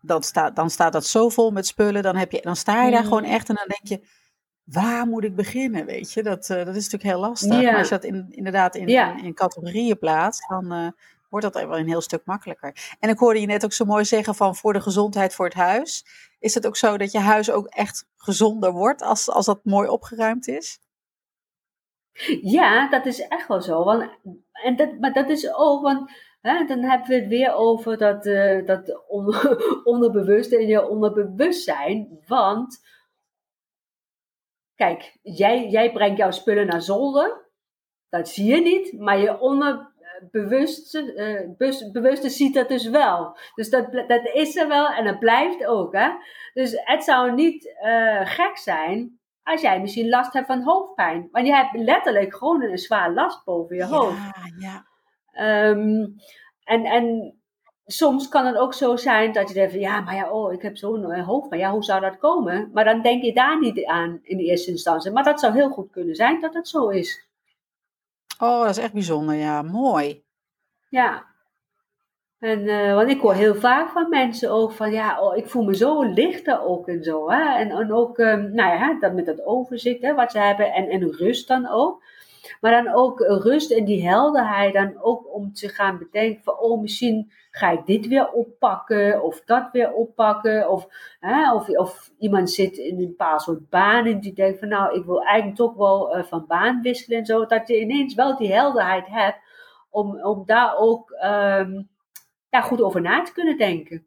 Dan staat, dan staat dat zo vol met spullen. Dan, heb je, dan sta je daar gewoon echt en dan denk je... Waar moet ik beginnen, weet je? Dat, uh, dat is natuurlijk heel lastig. Maar als je dat in, inderdaad in, in, in, categorieën plaatst, dan, uh, wordt dat wel een heel stuk makkelijker. En ik hoorde je net ook zo mooi zeggen van voor de gezondheid voor het huis. Is het ook zo dat je huis ook echt gezonder wordt als, als dat mooi opgeruimd is? Ja, dat is echt wel zo. Want, en dat, maar dat is ook, want hè, dan hebben we het weer over dat, uh, dat on, en je onderbewustzijn. Want, kijk, jij, jij brengt jouw spullen naar zolder. Dat zie je niet, maar je onder, bewuste, uh, bewuste ziet dat dus wel. Dus dat, dat is er wel en dat blijft ook. Hè? Dus het zou niet uh, gek zijn als jij misschien last hebt van hoofdpijn. Want je hebt letterlijk gewoon een zwaar last boven je hoofd. Ja, ja. Um, en, en soms kan het ook zo zijn dat je denkt van ja, maar ja, oh, ik heb zo'n uh, hoofdpijn. Ja, hoe zou dat komen? Maar dan denk je daar niet aan in de eerste instantie. Maar dat zou heel goed kunnen zijn dat het zo is. Oh, dat is echt bijzonder, ja. Mooi. Ja. En, uh, want ik hoor heel vaak van mensen ook van, ja, oh, ik voel me zo lichter ook en zo. Hè? En, en ook, um, nou ja, dat met dat overzicht hè, wat ze hebben en, en rust dan ook. Maar dan ook rust en die helderheid dan ook om te gaan bedenken van, oh, misschien ga ik dit weer oppakken of dat weer oppakken. Of, hè, of, of iemand zit in een paar soort baan en die denkt van, nou, ik wil eigenlijk toch wel uh, van baan wisselen en zo. Dat je ineens wel die helderheid hebt om, om daar ook um, ja, goed over na te kunnen denken.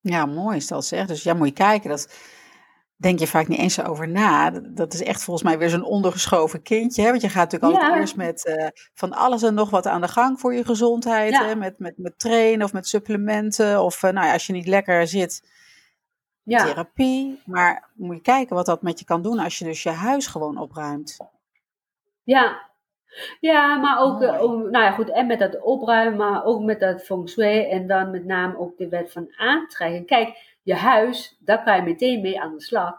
Ja, mooi is dat zeg. Dus ja, moet je kijken. Dat denk je vaak niet eens over na. Dat is echt volgens mij weer zo'n ondergeschoven kindje. Hè? Want je gaat natuurlijk altijd eerst met uh, van alles en nog wat aan de gang voor je gezondheid. Hè? Met, met, met trainen of met supplementen. Of uh, nou ja, als je niet lekker zit, ja. therapie. Maar moet je kijken wat dat met je kan doen als je dus je huis gewoon opruimt. Ja, Ja, maar ook, uh, nou ja, goed, en met dat opruimen, maar ook met dat feng shui en dan met name ook de wet van aantrekking. Kijk, je huis, daar kan je meteen mee aan de slag.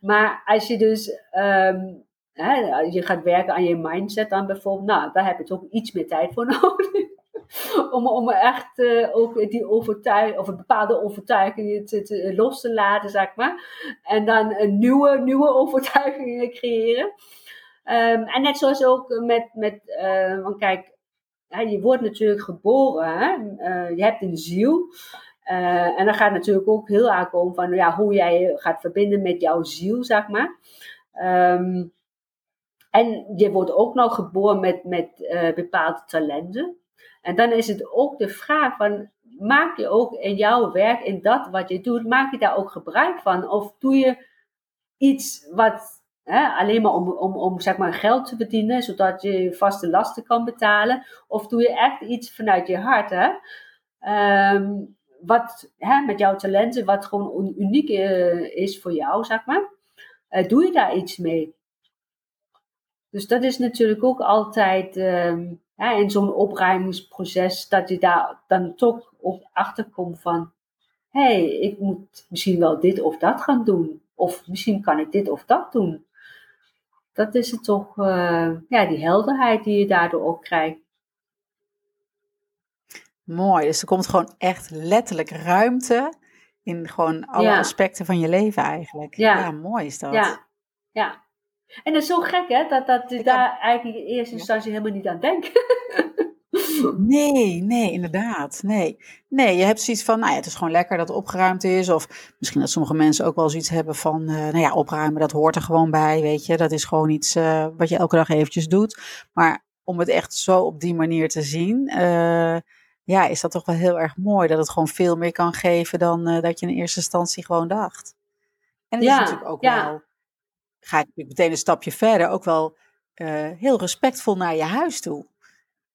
Maar als je dus, um, hè, je gaat werken aan je mindset dan bijvoorbeeld, nou, daar heb je toch iets meer tijd voor nodig. om, om echt uh, ook die overtuiging, of een bepaalde overtuiging te, te, los te laten, zeg maar. En dan een nieuwe, nieuwe overtuigingen creëren. Um, en net zoals ook met, met uh, want kijk, je wordt natuurlijk geboren? Uh, je hebt een ziel. Uh, en dan gaat natuurlijk ook heel aankomen van ja, hoe jij gaat verbinden met jouw ziel, zeg maar. Um, en je wordt ook nog geboren met, met bepaalde talenten. En dan is het ook de vraag van, maak je ook in jouw werk, in dat wat je doet, maak je daar ook gebruik van? Of doe je iets wat alleen maar om, om, om zeg maar geld te verdienen, zodat je vaste lasten kan betalen? Of doe je echt iets vanuit je hart, hè? Ehm, wat hè, met jouw talenten, wat gewoon uniek uh, is voor jou, zeg maar. Uh, doe je daar iets mee? Dus dat is natuurlijk ook altijd hè, in zo'n opruimingsproces, dat je daar dan toch op achterkomt van, hé, hey, ik moet misschien wel dit of dat gaan doen. Of misschien kan ik dit of dat doen dat is het toch, uh, ja, die helderheid die je daardoor ook krijgt. Mooi, dus er komt gewoon echt letterlijk ruimte in gewoon alle aspecten van je leven eigenlijk. Ja. ja, mooi is dat. Ja, ja. En dat is zo gek hè, dat, dat je daar eigenlijk in eerste instantie helemaal niet aan denkt. Nee, nee, inderdaad. Nee. nee, je hebt zoiets van, nou ja, het is gewoon lekker dat het opgeruimd is. Of misschien dat sommige mensen ook wel zoiets hebben van, uh, nou ja, opruimen, dat hoort er gewoon bij, weet je. Dat is gewoon iets uh, wat je elke dag eventjes doet. Maar om het echt zo op die manier te zien, uh, ja, is dat toch wel heel erg mooi. Dat het gewoon veel meer kan geven dan dat je in eerste instantie gewoon dacht. En het ja, is natuurlijk ook ja. wel, ga ik meteen een stapje verder, ook wel heel respectvol naar je huis toe.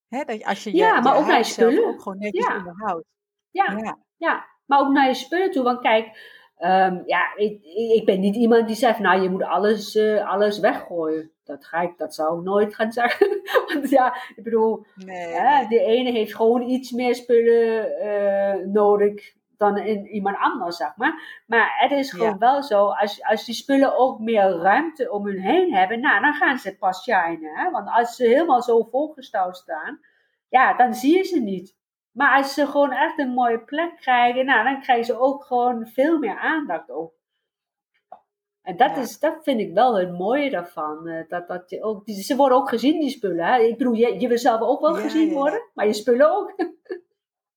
Hè, dat als je je, ja, maar ook naar je spullen. ook gewoon netjes ja. onderhoudt. Ja. ja. Ja. maar ook naar je spullen toe. Want kijk, um, ja, ik, ik ben niet iemand die zegt, nou, je moet alles, uh, alles weggooien. Dat, ga ik, dat zou ik nooit gaan zeggen. Want ja, ik bedoel, nee, hè, nee. de ene heeft gewoon iets meer spullen uh, nodig dan in iemand anders, zeg maar. Maar het is gewoon wel zo, als, als die spullen ook meer ruimte om hun heen hebben, nou, dan gaan ze pas shinen. Hè? Want als ze helemaal zo volgestouwd staan, ja, dan zie je ze niet. Maar als ze gewoon echt een mooie plek krijgen, nou, dan krijgen ze ook gewoon veel meer aandacht op. En dat, is, dat vind ik wel het mooie daarvan. Eh, dat, dat je ook, ze worden ook gezien, die spullen. Hè? Ik bedoel, je, je wil zelf ook wel gezien worden, maar je spullen ook.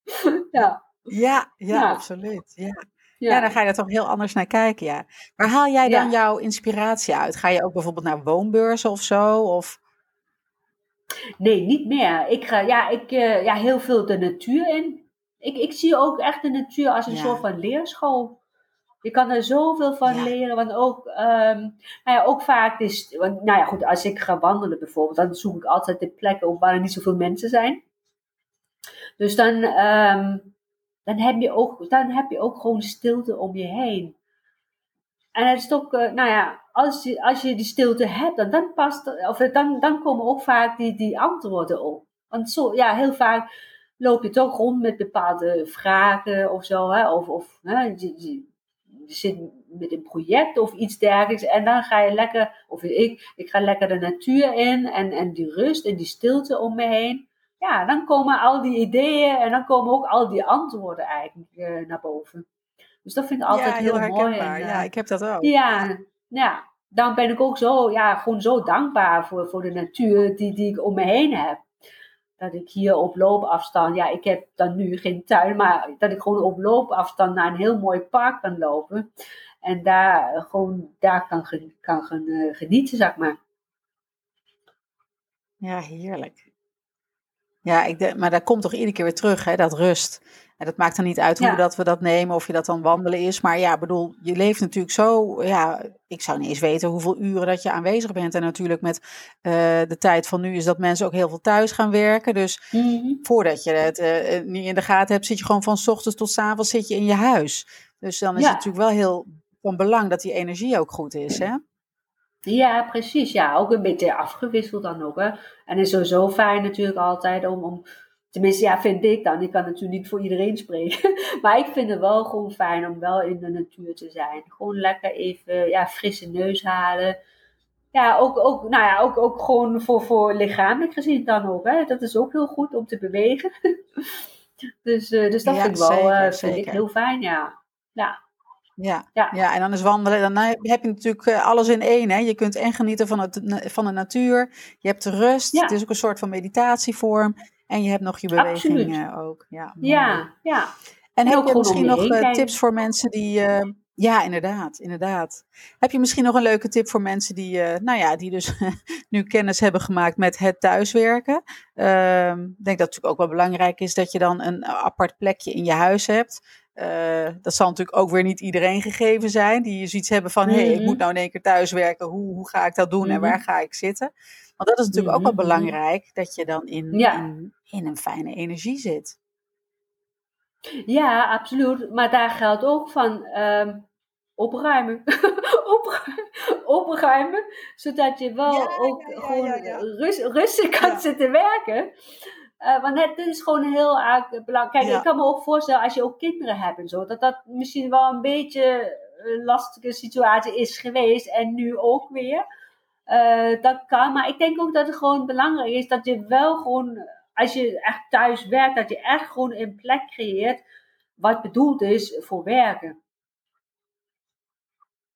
ja. Ja, ja, absoluut. Ja. Ja. dan ga je er toch heel anders naar kijken, ja. Waar haal jij dan jouw inspiratie uit? Ga je ook bijvoorbeeld naar woonbeurzen of zo? Of... Nee, niet meer. Ik ga ja, ik, uh, ja, heel veel de natuur in. Ik, ik zie ook echt de natuur als een soort van leerschool. Je kan er zoveel van leren, want ook, um, nou ja, ook vaak is, want, nou ja, goed, als ik ga wandelen bijvoorbeeld, dan zoek ik altijd de plekken waar er niet zoveel mensen zijn. Dus dan, um, dan heb je ook, dan heb je ook gewoon stilte om je heen. En het is toch, uh, nou ja, als je, als je die stilte hebt, dan, dan, past, of dan, dan komen ook vaak die, die antwoorden op. Want zo, ja, heel vaak loop je toch rond met bepaalde vragen of zo, hè, of, of hè, je, je, je zit met een project of iets dergelijks. En dan ga je lekker, of ik, ik ga lekker de natuur in en, en die rust en die stilte om me heen ja, dan komen al die ideeën en dan komen ook al die antwoorden eigenlijk uh, naar boven. Dus dat vind ik altijd ja, heel, heel mooi. En, ja, ik heb dat ook. Ja, ja, dan ben ik ook zo, ja, gewoon zo dankbaar voor, voor de natuur die, die ik om me heen heb. Dat ik hier op loopafstand, ja, ik heb dan nu geen tuin, maar dat ik gewoon op loopafstand naar een heel mooi park kan lopen. En daar gewoon daar kan, kan gaan uh, genieten, zeg maar. Ja, heerlijk. Ja, ik maar dat komt toch iedere keer weer terug, hè, dat rust. En dat maakt dan niet uit hoe dat we dat nemen, of je dat dan wandelen is. Maar ja, bedoel, je leeft natuurlijk zo. Ja, ik zou niet eens weten hoeveel uren dat je aanwezig bent. En natuurlijk met uh, de tijd van nu is dat mensen ook heel veel thuis gaan werken. Dus mm-hmm. voordat je het uh, niet in de gaten hebt, zit je gewoon van s ochtends tot s avonds zit je in je huis. Dus dan is het natuurlijk wel heel van belang dat die energie ook goed is, hè? Ja, precies. Ja, ook een beetje afgewisseld dan ook. Hè. En het is sowieso fijn natuurlijk altijd om, om Tenminste, ja, vind ik dan. Ik kan natuurlijk niet voor iedereen spreken. Maar ik vind het wel gewoon fijn om wel in de natuur te zijn. Gewoon lekker even ja, frisse neus halen. Ja, ook, ook, nou ja, ook, ook gewoon voor, voor lichamelijk gezien dan ook. Hè. Dat is ook heel goed om te bewegen. dus, uh, dus dat vind ik wel uh, vind ik heel fijn, ja. Ja. Ja, ja. ja, en dan is wandelen, dan heb je natuurlijk eh, alles in één. Hè? Je kunt en genieten van, het, van de natuur, je hebt rust, het is ook een soort van meditatievorm. En je hebt nog je bewegingen ook. Ja, ja, ja. En heb je misschien nog uh, tips voor mensen die. Uh, ja, inderdaad, inderdaad. Heb je misschien nog een leuke tip voor mensen die, uh, nou ja, die dus nu kennis hebben gemaakt met het thuiswerken? Ehm, ik denk dat het natuurlijk ook wel belangrijk is dat je dan een apart plekje in je huis hebt. dat zal natuurlijk ook weer niet iedereen gegeven zijn. Die zoiets hebben van, hé, hey, ik mhm. moet nou in één keer thuiswerken. Hoe, hoe ga ik dat doen en waar mhm. ga ik zitten? Want dat is natuurlijk ook wel mhm, mhm. belangrijk, dat je dan in, in, in, een fijne energie zit. Ja, absoluut. Maar daar geldt ook van um, opruimen. opruimen. Zodat je wel ook gewoon rust, rustig kan zitten werken. Uh, want het is gewoon heel erg belangrijk. Kijk, ik kan me ook voorstellen als je ook kinderen hebt en zo, dat dat misschien wel een beetje een lastige situatie is geweest en nu ook weer. Uh, dat kan, maar ik denk ook dat het gewoon belangrijk is dat je wel gewoon, als je echt thuis werkt, dat je echt gewoon een plek creëert wat bedoeld is voor werken.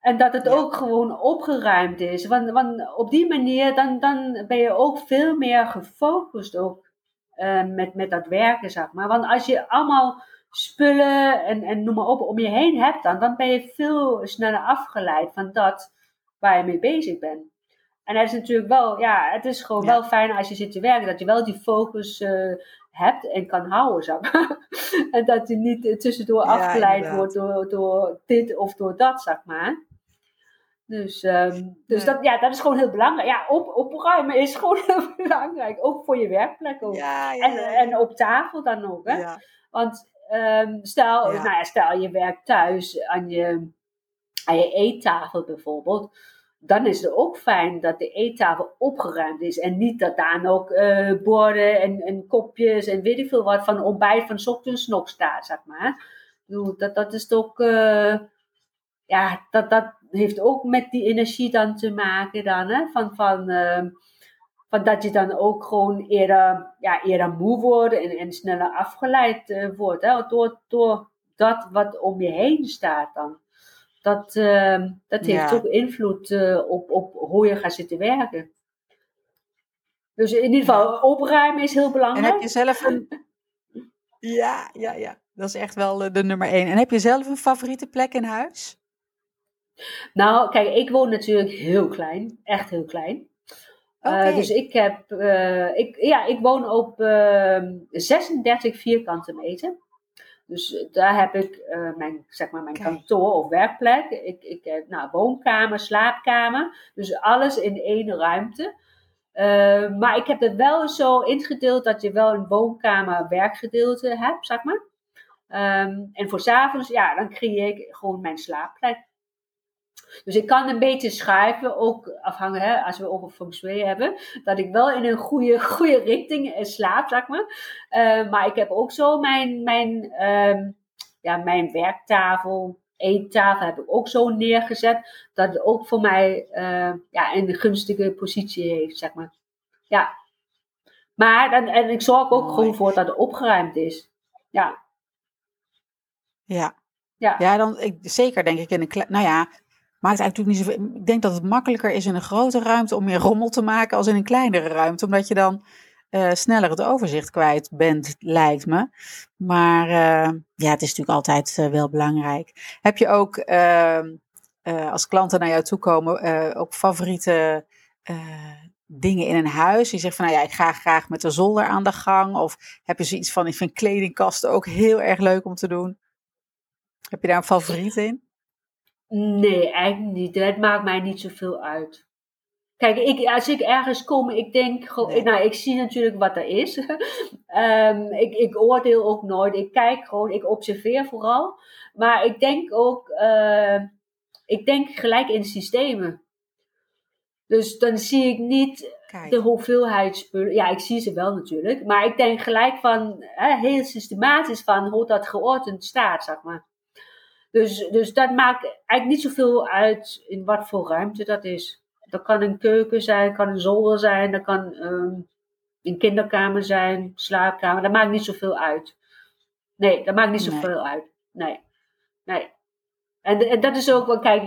En dat het ook gewoon opgeruimd is. Want, want op die manier dan, dan ben je ook veel meer gefocust ook, uh, met, met dat werken, zeg maar. Want als je allemaal spullen en, en noem maar op om je heen hebt, dan, dan ben je veel sneller afgeleid van dat waar je mee bezig bent. En het is natuurlijk wel, ja, het is gewoon wel fijn als je zit te werken, dat je wel die focus uh, hebt en kan houden, zeg maar. en dat je niet tussendoor afgeleid wordt door, door dit of door dat, zeg maar. Dus, um, dus dat, ja, dat is gewoon heel belangrijk. Ja, op, opruimen is gewoon heel belangrijk. Ook voor je werkplek ook. Ja, en, en op tafel dan ook. Hè? Want um, stel, Nou ja, stel je werkt thuis aan je, aan je eettafel bijvoorbeeld dan is het ook fijn dat de eettafel opgeruimd is. En niet dat daar ook uh, borden en, en, kopjes en weet ik veel wat van ontbijt van ochtends nog staat, zeg maar. Dat, dat is toch, uh, ja, dat, dat heeft ook met die energie dan te maken dan, hè. Van, van, uh, van dat je dan ook gewoon eerder, ja, eerder moe wordt en, en sneller afgeleid wordt, hè. Door, door dat wat om je heen staat dan dat, uh, dat heeft ook invloed uh, op, op hoe je gaat zitten werken. Dus in ieder geval, opruimen is heel belangrijk. En heb je zelf een. Ja, ja, ja. Dat is echt wel de, de nummer één. En heb je zelf een favoriete plek in huis? Nou, kijk, ik woon natuurlijk heel klein. Echt heel klein. Uh, okay. dus ik heb, ik, ja, ik woon op 36 ehm, vierkante meter. Dus eh, daar heb ik uh, mijn, zeg maar mijn kantoor of werkplek. Ik, ik heb nou, woonkamer, slaapkamer. Dus alles in één ruimte. Uh, maar ik heb het wel zo ingedeeld dat je wel een woonkamer werkgedeelte hebt, zeg maar. Um, en voor s'avonds, ja, dan creëer ik gewoon mijn slaapplek. Dus ik kan een beetje schuiven, ook afhangen, hè, als we over feng shui hebben, dat ik wel in een goede, goede richting eh, slaap, zeg maar. Uh, maar ik heb ook zo mijn, mijn, um, ja, mijn werktafel, eettafel heb ik ook zo neergezet, dat het ook voor mij uh, ja, een gunstige positie heeft, zeg maar. Ja. Maar, en, en ik zorg ook gewoon voor dat het opgeruimd is. Ja. Ja. Ja, ja dan, ik, zeker denk ik in een nou ja, maakt eigenlijk niet zoveel. Ik denk dat het makkelijker is in een grote ruimte om meer rommel te maken als in een kleinere ruimte, omdat je dan uh, sneller het overzicht kwijt bent, lijkt me. Maar uh, ja, het is natuurlijk altijd uh, wel belangrijk. Heb je ook ehm, als klanten naar jou toe komen ook favoriete dingen in een huis? Die zegt van, nou ja, ik ga graag met de zolder aan de gang. Of heb je zoiets van, ik vind kledingkasten ook heel erg leuk om te doen. Heb je daar een favoriet in? Nee, eigenlijk niet. Het maakt mij niet zoveel uit. Kijk, ik, als ik ergens kom, ik denk, nee. nou, ik zie natuurlijk wat er is. um, ik, ik oordeel ook nooit. Ik kijk gewoon, ik observeer vooral. Maar ik denk ook, uh, ik denk gelijk in systemen. Dus dan zie ik niet de hoeveelheid spullen. Ja, ik zie ze wel natuurlijk. Maar ik denk gelijk van, hè, heel systematisch van hoe dat geordend staat, zeg maar. Dus, dus dat maakt eigenlijk niet zoveel uit in wat voor ruimte dat is. Dat kan een keuken zijn, kan een zolder zijn, dat kan um, een kinderkamer zijn, slaapkamer. Dat maakt niet zoveel uit. Nee, dat maakt niet zoveel uit. Nee. Nee. En, en, dat is ook wel, kijk,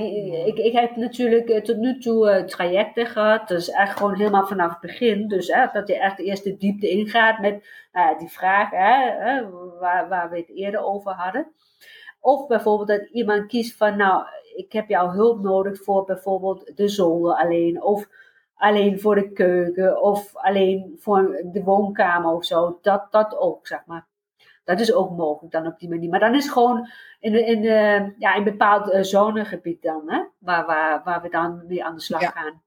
ik, ik heb natuurlijk eh, tot nu toe uh, trajecten gehad. Dus echt gewoon helemaal vanaf het begin. Dus hè, dat je echt eerst de diepte ingaat met uh, die vraag hè, waar, waar we het eerder over hadden. Of bijvoorbeeld dat iemand kiest van, nou, ik heb jouw hulp nodig voor bijvoorbeeld de zolder alleen. Of alleen voor de keuken. Of alleen voor de woonkamer of zo. Dat, dat ook, zeg maar. Dat is ook mogelijk dan op die manier. Maar dan is gewoon in, in, ja, in een bepaald uh, zonegebied dan, hè, waar, waar, waar we dan mee aan de slag gaan.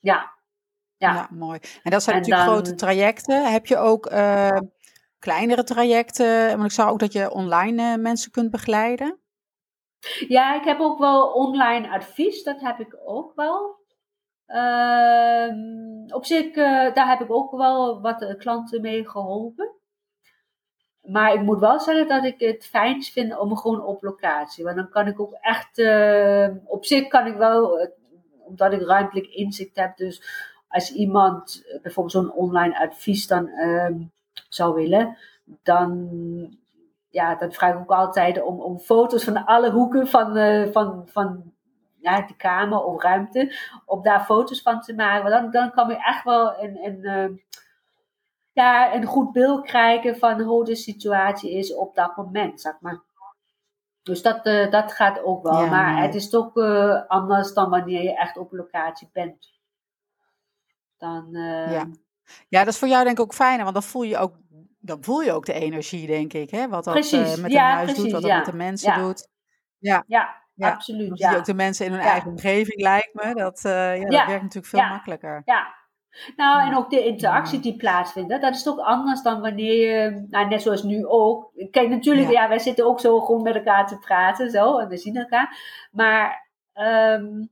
Ja. ja. Ja. mooi. En dat zijn natuurlijk grote trajecten. Heb je ook uh, kleinere trajecten? Want ik zou ook dat je online uh, mensen kunt begeleiden. Ja, ik heb ook wel online advies. Dat heb ik ook wel. Uh, op zich, daar heb ik ook wel wat klanten mee geholpen. Maar ik moet wel zeggen dat ik het fijnst vind om gewoon op locatie. Want dan kan ik ook echt, op zich kan ik wel, omdat ik ruimtelijk inzicht heb. Dus als iemand bijvoorbeeld zo'n online advies dan ehm, zou willen, dan, ja, dan vraag ik ook altijd om, om foto's van alle hoeken van, eh, van, van ja, de kamer of ruimte. Om daar foto's van te maken. Want dan, dan kan ik echt wel een, een ja, een goed beeld krijgen van hoe de situatie is op dat moment, zeg maar. Dus dat, uh, dat gaat ook wel. maar het is toch anders dan wanneer je echt op locatie bent. Dan, ja. Ja, dat is voor jou denk ik ook fijner, want dan voel je ook, dan voel je ook de energie, denk ik. Hè? Wat dat precies. met ja, een huis precies, doet, wat dat met de mensen doet. Ja, ja, absoluut. Dan zie je ook de mensen in hun eigen omgeving, lijkt me. Dat, ja, dat werkt natuurlijk veel makkelijker. Ja, nou, en ook de interactie die plaatsvindt. Dat is toch anders dan wanneer je, nou, net zoals nu ook. Kijk, natuurlijk, ja. wij zitten ook zo gewoon met elkaar te praten, zo, en we zien elkaar. Maar, um,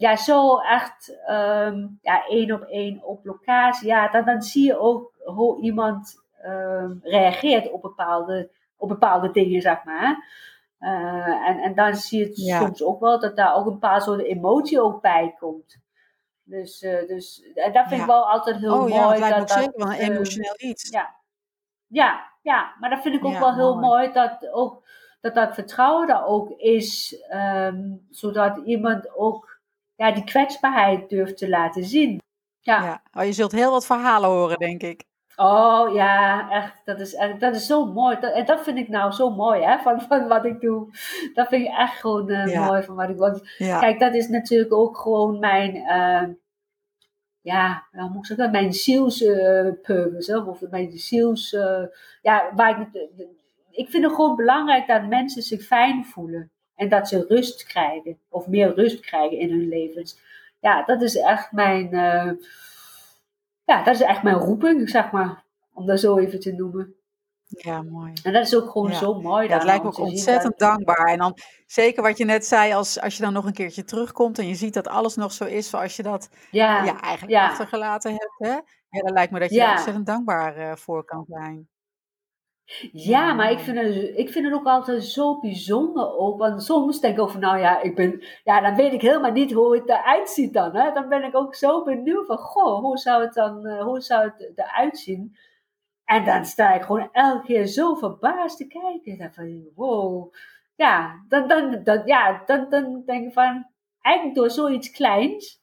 ja, zo echt, um, ja, één op één op locatie. Ja, dan, dan zie je ook hoe iemand um, reageert op bepaalde, op bepaalde dingen, zeg maar. Uh, en, en dan zie je ja. soms ook wel dat daar ook een paar soorten emotie ook bij komt. Dus, uh, dus en dat vind ik wel altijd heel oh, mooi. Ja, dat lijkt me ook zeker wel een emotioneel iets. Ja. ja, ja, maar dat vind ik ook wel heel mooi. mooi dat ook dat, dat vertrouwen daar ook is, um, zodat iemand ook ja, die kwetsbaarheid durft te laten zien. Ja. ja. Oh, je zult heel wat verhalen horen, denk ik. Oh ja, echt. Dat is, echt, dat is zo mooi. Dat, en dat vind ik nou zo mooi hè, van, van wat ik doe. Dat vind ik echt gewoon uh, mooi van wat ik doe. Kijk, dat is natuurlijk ook gewoon mijn, uh, ja, hoe moet ik zeggen, mijn zielspurpose. Uh, of mijn ziels, ja, waar ik, ik vind het gewoon belangrijk dat mensen zich fijn voelen. En dat ze rust krijgen. Of meer rust krijgen in hun levens. Ja, dat is echt mijn ja, dat is echt mijn roeping, zeg maar. Om dat zo even te noemen. Ja, mooi. En dat is ook gewoon zo mooi. Ja, het lijkt me ook ontzettend dankbaar. En dan zeker wat je net zei, als, als je dan nog een keertje terugkomt en je ziet dat alles nog zo is zoals je dat ja. Ja, eigenlijk achtergelaten hebt. Hè? Ja, dan lijkt me dat je er ontzettend dankbaar uh, voor kan zijn. Ja, maar ik vind, het, ik vind het ook altijd zo bijzonder ook. Want soms denk ik over, nou ja, ik ben, ja, dan weet ik helemaal niet hoe het eruit ziet dan. Hè? Dan ben ik ook zo benieuwd van, goh, hoe zou het dan, uh, hoe zou het eruit zien? En dan sta ik gewoon elke keer zo verbaasd te kijken. Dan van, wow. Ja, dan, dan, dan, ja, dan, dan denk ik van, eigenlijk door zoiets kleins,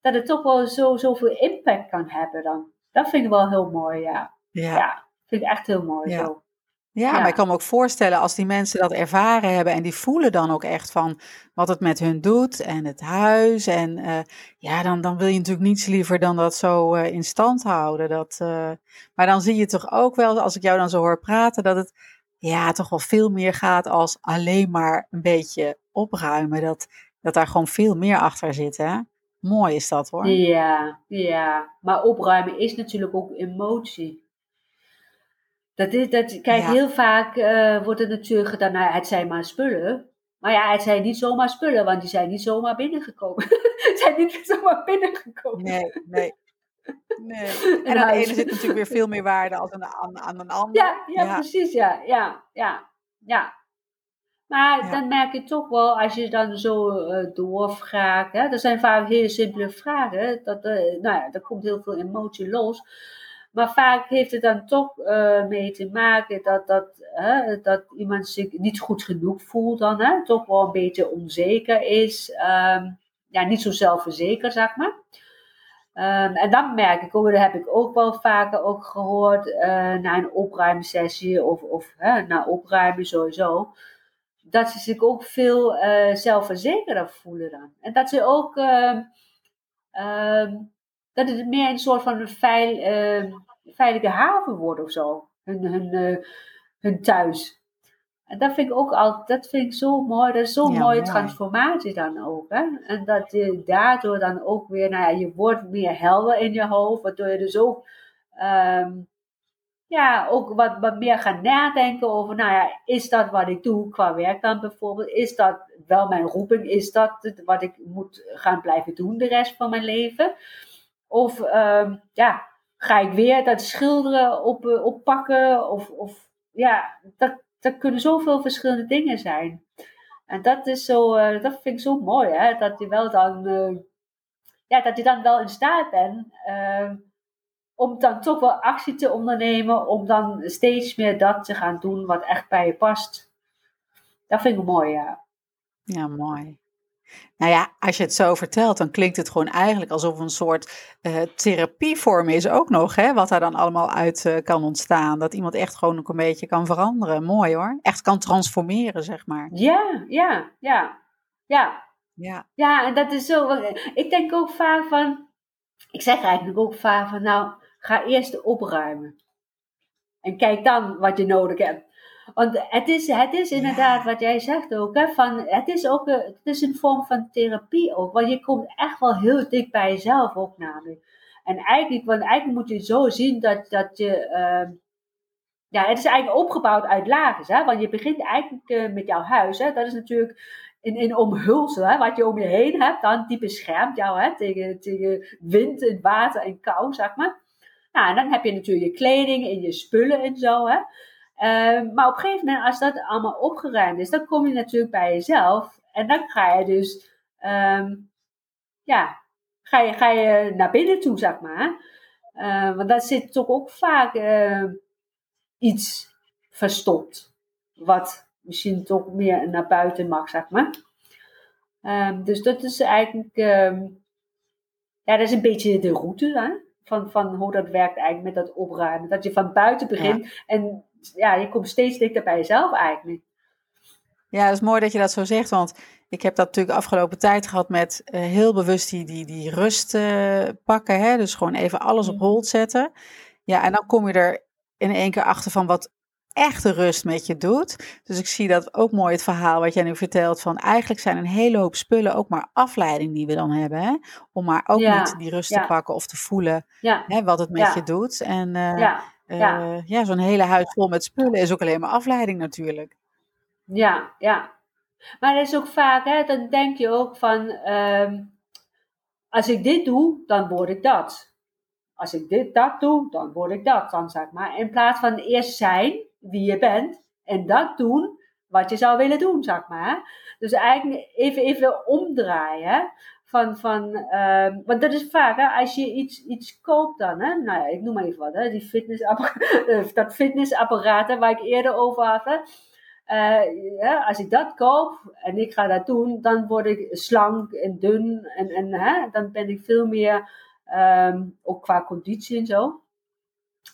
dat het toch wel zo, zoveel impact kan hebben dan. Dat vind ik wel heel mooi, ja. Ja. ja. Vind ik echt heel mooi ja. zo. Ja, maar ik kan me ook voorstellen als die mensen dat ervaren hebben en die voelen dan ook echt van wat het met hun doet en het huis. En uh, ja, dan, dan wil je natuurlijk niets liever dan dat zo uh, in stand houden. Dat, uh, maar dan zie je toch ook wel, als ik jou dan zo hoor praten, dat het ja, toch wel veel meer gaat als alleen maar een beetje opruimen. Dat, dat daar gewoon veel meer achter zit, hè? Mooi is dat hoor. Ja, ja. Maar opruimen is natuurlijk ook emotie. Dat is, dat, kijk, heel vaak uh, wordt het natuurlijk gedaan, nou, het zijn maar spullen. Maar ja, het zijn niet zomaar spullen, want die zijn niet zomaar binnengekomen. Het zijn niet zomaar binnengekomen. Nee, nee. Nee. En aan de ene zit natuurlijk weer veel meer waarde als aan, aan, aan een ander. Ja, ja, precies, ja. Ja, ja, ja. Maar dan merk je toch wel, als je dan zo uh, doorvraagt, hè, dat zijn vaak hele simpele vragen, dat, uh, nou ja, er komt heel veel emotie los. Maar vaak heeft het dan toch uh, mee te maken dat, dat, dat iemand zich niet goed genoeg voelt dan, hè, toch wel een beetje onzeker is, um, ja, niet zo zelfverzekerd, zeg maar. Um, en dan merk ik ook, dat heb ik ook wel vaker ook gehoord, uh, na een opruimsessie of, of na opruimen sowieso, dat ze zich ook veel uh, zelfverzekerder voelen dan. En dat ze ook, uh, dat het meer een soort van een veil, ehm, veilige haven wordt of zo, hun, hun, uh, hun thuis. En dat vind ik ook altijd, dat vind ik zo mooi. Dat is zo'n mooie transformatie dan ook. Hè? En dat je daardoor dan ook weer, nou ja, je wordt meer helder in je hoofd, waardoor je dus ook, um, ja, ook wat, wat meer gaat nadenken over, nou ja, is dat wat ik doe qua werk dan bijvoorbeeld? Is dat wel mijn roeping? Is dat wat ik moet gaan blijven doen de rest van mijn leven? Of um, ja, ga ik weer dat schilderen op, uh, oppakken? Of, of ja, dat, dat kunnen zoveel verschillende dingen zijn. En dat is zo, uh, dat vind ik zo mooi, hè? dat je wel dan, uh, ja, dat je dan wel in staat bent uh, om dan toch wel actie te ondernemen, om dan steeds meer dat te gaan doen wat echt bij je past. Dat vind ik mooi, ja. Ja, mooi. Nou ja, als je het zo vertelt, dan klinkt het gewoon eigenlijk alsof een soort uh, therapievorm is ook nog, hè, wat daar dan allemaal uit uh, kan ontstaan. Dat iemand echt gewoon ook een beetje kan veranderen. Mooi hoor. Echt kan transformeren, zeg maar. Ja, ja, ja, ja. Ja, ja en dat is zo. Ik denk ook vaak van, ik zeg eigenlijk ook vaak van, nou, ga eerst opruimen. En kijk dan wat je nodig hebt. Want het is, het is inderdaad wat jij zegt ook. Hè, van, het, is ook een, het is een vorm van therapie ook. Want je komt echt wel heel dik bij jezelf ook namelijk. En eigenlijk, want eigenlijk moet je zo zien dat, dat je. Uh, ja, het is eigenlijk opgebouwd uit lagen. Hè? Want je begint eigenlijk uh, met jouw huis. Hè? Dat is natuurlijk in, in omhulsel. Hè? Wat je om je heen hebt, dan die beschermt jou hè? Tegen, tegen wind en water en kou, zeg maar. Nou, en dan heb je natuurlijk je kleding en je spullen en zo. Hè? Uh, maar op een gegeven moment, als dat allemaal opgeruimd is, dan kom je natuurlijk bij jezelf. En dan ga je dus, um, ja, ga je, ga je naar binnen toe, zeg maar. Uh, want daar zit toch ook vaak uh, iets verstopt. Wat misschien toch meer naar buiten mag, zeg maar. Dus dat is eigenlijk, ja, dat is een beetje de route hè? Van, van hoe dat werkt eigenlijk met dat opruimen. Dat je van buiten begint ja. en ja, je komt steeds dichter bij jezelf eigenlijk. Ja, het is mooi dat je dat zo zegt, want ik heb dat natuurlijk afgelopen tijd gehad met uh, heel bewust die, die, die rust uh, pakken. Hè? Dus gewoon even alles op mm. hold zetten. Ja, en dan kom je er in één keer achter van wat echte rust met je doet. Dus ik zie dat ook mooi het verhaal wat jij nu vertelt van eigenlijk zijn een hele hoop spullen ook maar afleiding die we dan hebben. Hè? Om maar ook ja, niet die rust ja. te pakken of te voelen ja. hè, wat het met je doet. En uh, ja. Ja, uh, ja zo'n hele huis vol met spullen is ook alleen maar afleiding natuurlijk. Ja, ja. Maar dat is ook vaak, hè, dan denk je ook van, uh, als ik dit doe, dan word ik dat. Als ik dit, dat doe, dan word ik dat, dan zeg maar. In plaats van eerst zijn wie je bent en dat doen wat je zou willen doen, zeg maar. Dus eigenlijk even, even omdraaien. Van, van, uh, want dat is vaak, hè, als je iets, iets koopt dan, hè, nou ja, ik noem maar even wat, hè, die fitnessapparaat, dat fitnessapparaat waar ik eerder over had. Uh, ja, als ik dat koop en ik ga dat doen, dan word ik slank en dun en, en hè, dan ben ik veel meer, um, ook qua conditie en zo.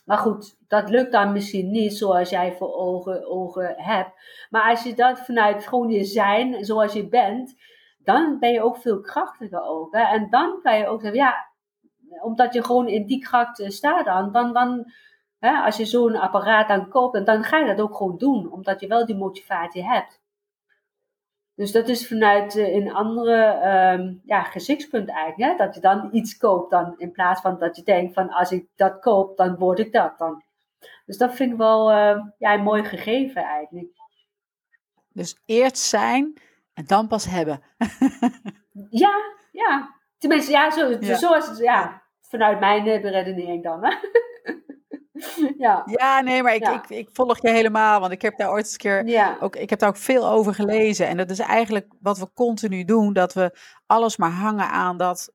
Maar goed, dat lukt dan misschien niet zoals jij voor ogen, ogen hebt. Maar als je dat vanuit gewoon je zijn, zoals je bent, dan ben je ook veel krachtiger ook. Hè? En dan kan je ook zeggen, ja, omdat je gewoon in die kracht eh, staat dan, dan, dan hè, als je zo'n apparaat dan koopt, dan ga je dat ook gewoon doen, omdat je wel die motivatie hebt. Dus dat is vanuit uh, een andere um, ja, gezichtspunt eigenlijk. Hè? Dat je dan iets koopt dan, in plaats van dat je denkt van als ik dat koop, dan word ik dat dan. Dus dat vind ik wel uh, ja, een mooi gegeven eigenlijk. Dus eerst zijn En dan pas hebben. ja, ja. Tenminste, ja, zo, ja. het, ja, vanuit mijn uh, beredenering dan. Hè? ja. ja, nee, maar ik, ik, ik, volg je helemaal. Want ik heb daar ooit eens een keer ja. ook, ik heb daar ook veel over gelezen. En dat is eigenlijk wat we continu doen: dat we alles maar hangen aan dat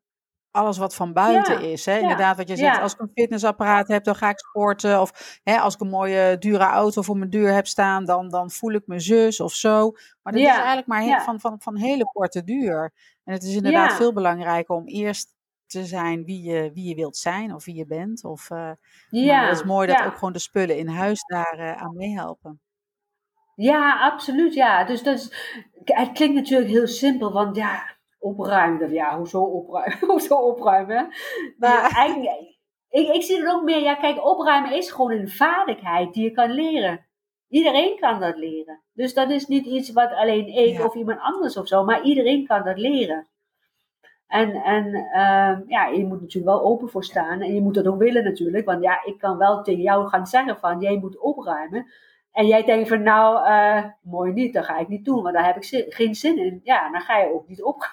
alles wat van buiten is. Hè? Inderdaad, wat je zegt, als ik een fitnessapparaat heb, dan ga ik sporten. Of hè, als ik een mooie dure auto voor mijn deur heb staan, dan, dan voel ik me zus of zo. Maar dat is eigenlijk maar van, van, van hele korte duur. En het is inderdaad veel belangrijker om eerst te zijn wie je, wie je wilt zijn of wie je bent. Of, uh, ja, het is mooi dat ook gewoon de spullen in huis daar uh, aan meehelpen. Ja, absoluut. Ja, dus dat is, het klinkt natuurlijk heel simpel, want ja, opruimen. Ja, hoezo opruimen? hoezo opruimen? Maar eigenlijk, ik, ik zie het ook meer, ja, kijk, opruimen is gewoon een vaardigheid die je kan leren. Iedereen kan dat leren. Dus dat is niet iets wat alleen ik of iemand anders of zo, maar iedereen kan dat leren. En, en uh, ja, je moet natuurlijk wel open voor staan en je moet dat ook willen natuurlijk. Want ja, ik kan wel tegen jou gaan zeggen van, jij moet opruimen. En jij denkt van nou, uh, mooi niet, dat ga ik niet doen, want daar heb ik geen zin in. Ja, dan ga je ook niet op.